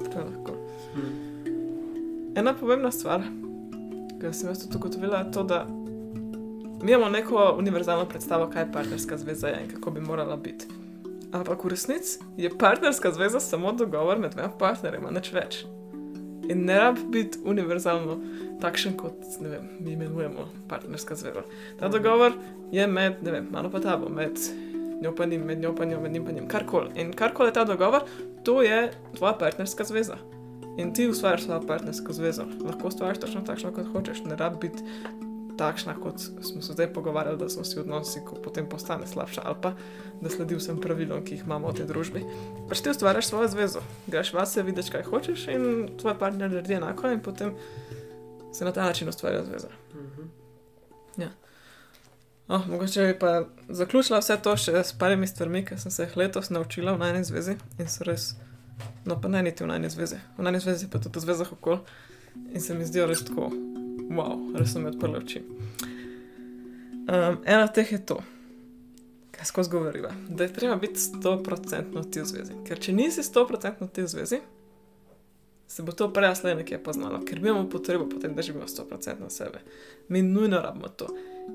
Prelahko. Ena pomembna stvar, ki sem jaz tudi ugotovila, to, da mi imamo neko univerzalno predstavo, kaj partnerska zveza je in kako bi morala biti. Ampak v resnici je partnerska zveza samo dogovor med dvema partnerjema, nič več. In ne rab biti univerzalno takšen, kot vem, mi imenujemo partnerska zveza. Ta dogovor je med, ne vem, mano pa tabo, med njo pa njim, med njo pa njo, med njim pa njim, karkoli. In karkoli je ta dogovor, to je tvoja partnerska zveza. In ti ustvarjaš svojo partnersko zvezo. Lahko ustvariš točno takšno, kot hočeš, ne rabi biti takšna, kot smo se zdaj pogovarjali, da smo si odnosi, ko potem postane slabša, ali pa da sledi vsem pravilom, ki jih imamo v tej družbi. Pač ti ustvarjaš svojo zvezo, greš vase, vidiš, kaj hočeš, in tvoj partner naredi enako, in potem se na ta način ustvarja zveza. Oh, mogoče bi pa zaključila vse to še s parimi stvarmi, ki sem se jih letos naučila v najni zvezi in so res, no pa ne niti v najni zvezi, v najni zvezi pa tudi v zvezah okol in se mi zdijo res tako, wow, res so mi odprli oči. Um, ena od teh je to, kar skozi govoriva, da je treba biti 100% ti v zvezi. Ker če nisi 100% ti v zvezi, se bo to prej ali slej nekje poznalo, ker mi imamo potrebo potem, da živimo 100% na sebe. Mi nujno rabimo to.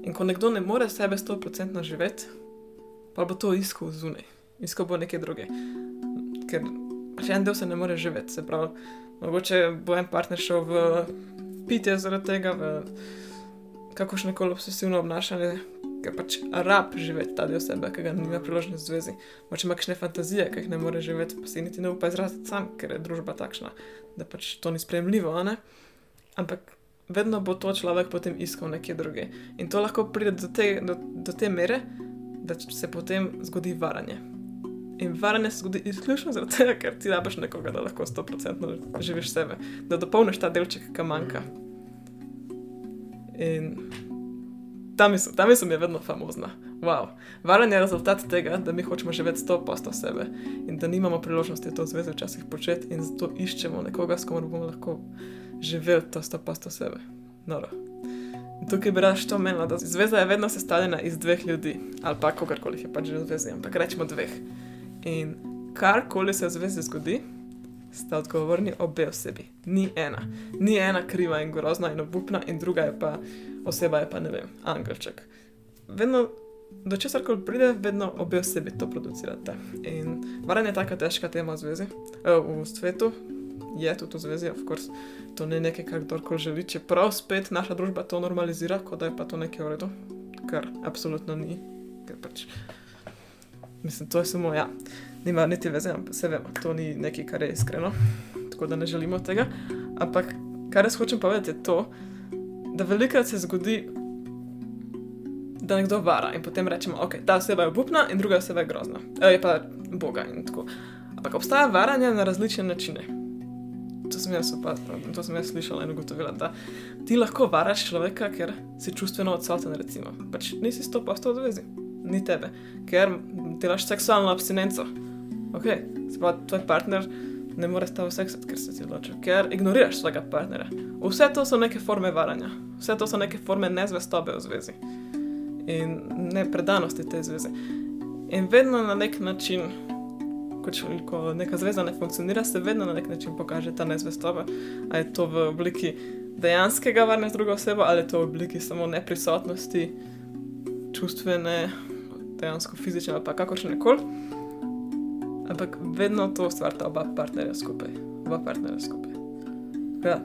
In ko nekdo ne more sebe 100% živeti, pa bo to iskal zunaj, iskal bo nekaj druge. Ker še en del se ne more živeti, se pravi, mogoče bo en partner šel v pitje zaradi tega, v kakršne koli obsesivno obnašanje, ker pač rab živeti ta del sebe, ki ga nima priložnosti v zvezi. Moče ima kakšne fantazije, ki jih ne more živeti, pa si niti ne upa izraziti sam, ker je družba takšna, da pač to ni sprejemljivo, ne? Ampak vedno bo to človek potem iskal nekje druge. In to lahko pride do te, do, do te mere, da se potem zgodi varanje. In varanje se zgodi izključno zaradi tega, ker ti rabiš nekoga, da lahko 100% živiš sebe, da dopolniš ta delček, ki manjka. In ta misel, ta misel mi je vedno famozna. Wow. Varanje je rezultat tega, da mi hočemo živeti 100% sebe in da nimamo priložnosti to zvezo včasih početi in zato iščemo nekoga, s komer bomo lahko živeli to 100% sebe. Noro. In tukaj bi raš to menila, da zveza je vedno sestavljena iz dveh ljudi ali pa kogarkoli je pač že v zvezi, ampak rečemo dveh. In karkoli se v zvezi zgodi, sta odgovorni obe osebi. Ni ena. Ni ena kriva in grozna in obupna, in druga je pa oseba, je pa ne vem, angelček. Vedno, do česar koli pride, vedno obe osebi to producirate. In varanje je taka težka tema v zvezi, eh, v svetu, je tudi v zvezi, of course, to ni nekaj, kar kdorkoli želi, čeprav spet naša družba to normalizira, kot da je pa to nekaj v redu, kar absolutno ni. Ker pač, mislim, to je samo ja, nima niti veze, ampak se vemo, to ni nekaj, kar je iskreno, tako da ne želimo tega. Ampak kar jaz hočem povedati, je to, da velikokrat se zgodi, da nekdo vara in potem rečemo, ok, ta oseba je obupna in druga oseba je grozna, e, je pa boga in tako. Ampak obstaja varanje na različne načine. To sem jaz opazila, to sem jaz slišala in ugotovila, da ti lahko varaš človeka, ker si čustveno odsoten, recimo. Pač nisi sto pa sto odvezi, ni tebe, ker delaš seksualno abstinenco. Ok, se pravi, tvoj partner ne more s tabo seksati, ker se ti odločil, ker ignoriraš svojega partnera. Vse to so neke forme varanja, vse to so neke forme nezvestobe v zvezi in ne predanosti te zveze. In vedno na nek način, ko, če, ko neka zveza ne funkcionira, se vedno na nek način pokaže ta nezvestoba. Ali je to v obliki dejanskega varne z drugo osebo, ali je to v obliki samo neprisotnosti, čustvene, dejansko fizične, ali pa kakorkoli koli. Ampak vedno to ustvarjata oba partnerja skupaj. Oba partnerja skupaj. Ja,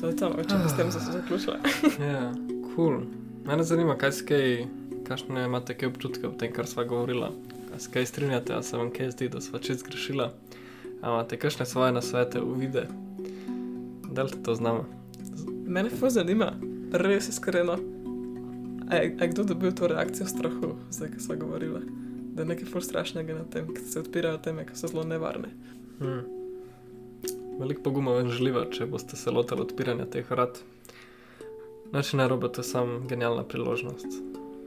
to je to, če bi s tem se zaključila. Ja, kul. Cool. Mene zanima, kaj skaj, kakšne imate kaj občutke v tem, kar sva govorila. Kaj strinjate, a se vam kaj zdi, da sva čez grešila? A imate kakšne svoje nasvete, uvide? Delite to z nama. Mene fa zanima, res iskreno. A je, a je kdo dobil to reakcijo strahu, zdaj, ko sva govorila? Da je nekaj ful strašnega na tem, ker se odpirajo teme, ki so zelo nevarne. Hmm. Veliko poguma vam želiva, če boste se lotili odpiranja teh vrat. Noč ne robe, to je samo genialna priložnost.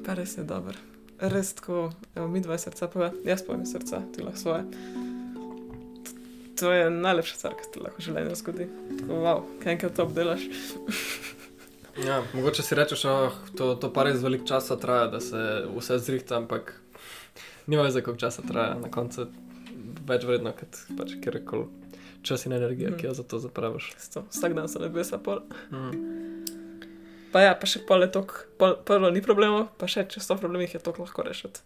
Pa res je dober. Res tako, evo, mi dva srca pove, jaz povem srca, ti lahko svoje. To je najlepša stvar, ki se lahko v življenju zgodi. Tako, wow, kaj enkrat to obdelaš. ja, mogoče si rečeš, oh, to, to pa res veliko časa traja, da se vse zrihta, ampak nima veze, koliko časa traja. Na koncu je več vredno, kot pač kjerkoli čas in energija, mm. ki jo za to zapraviš. Vsak dan se nebesa pol. Mm. Pa ja, pa še pol je tok, pol, prvo ni problemov, pa še če so problemi, je to lahko rešiti.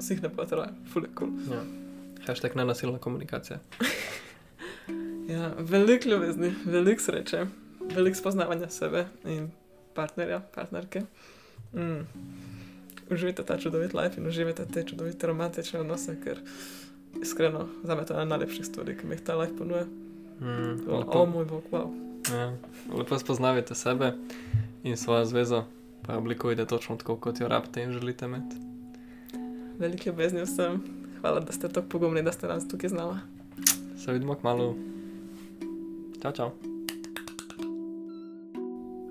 Si jih ne bo treba, fulje kul. Cool. Ja. Hashtag nenasilna komunikacija. ja, veliko ljubezni, veliko sreče, veliko spoznavanja sebe in partnerja, partnerke. Mm. Uživite ta čudovit life in uživite te čudovite romantične odnose, ker iskreno za me to je ena najlepših stvari, ki mi jih ta life ponuja. Mm, o, o moj bog, wow. Ja, lepo spoznavite sebe in svojo zvezo, pa oblikujete točno tako, kot jo rabite in želite imeti. Velike ljubezni vsem, hvala, da ste tako pogumni, da ste nas tukaj z nami. Se vidimo kmalo. Čau, čau.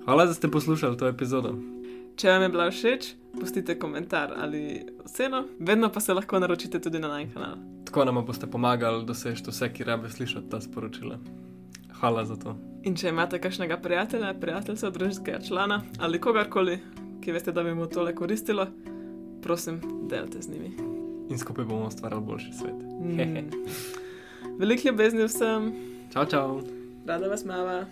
Hvala, da ste poslušali to epizodo. Če vam je bila všeč, pustite komentar ali oceno, vedno pa se lahko naročite tudi na naš kanal. Tako nam boste pomagali doseči vse, ki rabe slišati ta sporočila. Hvala za to. In če imate kakšnega prijatelja, prijatelja, družinskega člana ali kogarkoli, ki veste, da bi mu tole koristilo, prosim, delite z njimi. In skupaj bomo ustvarjali boljši svet. Mm. Veliko ljubezni vsem. Čau, čau. Rada vas mava.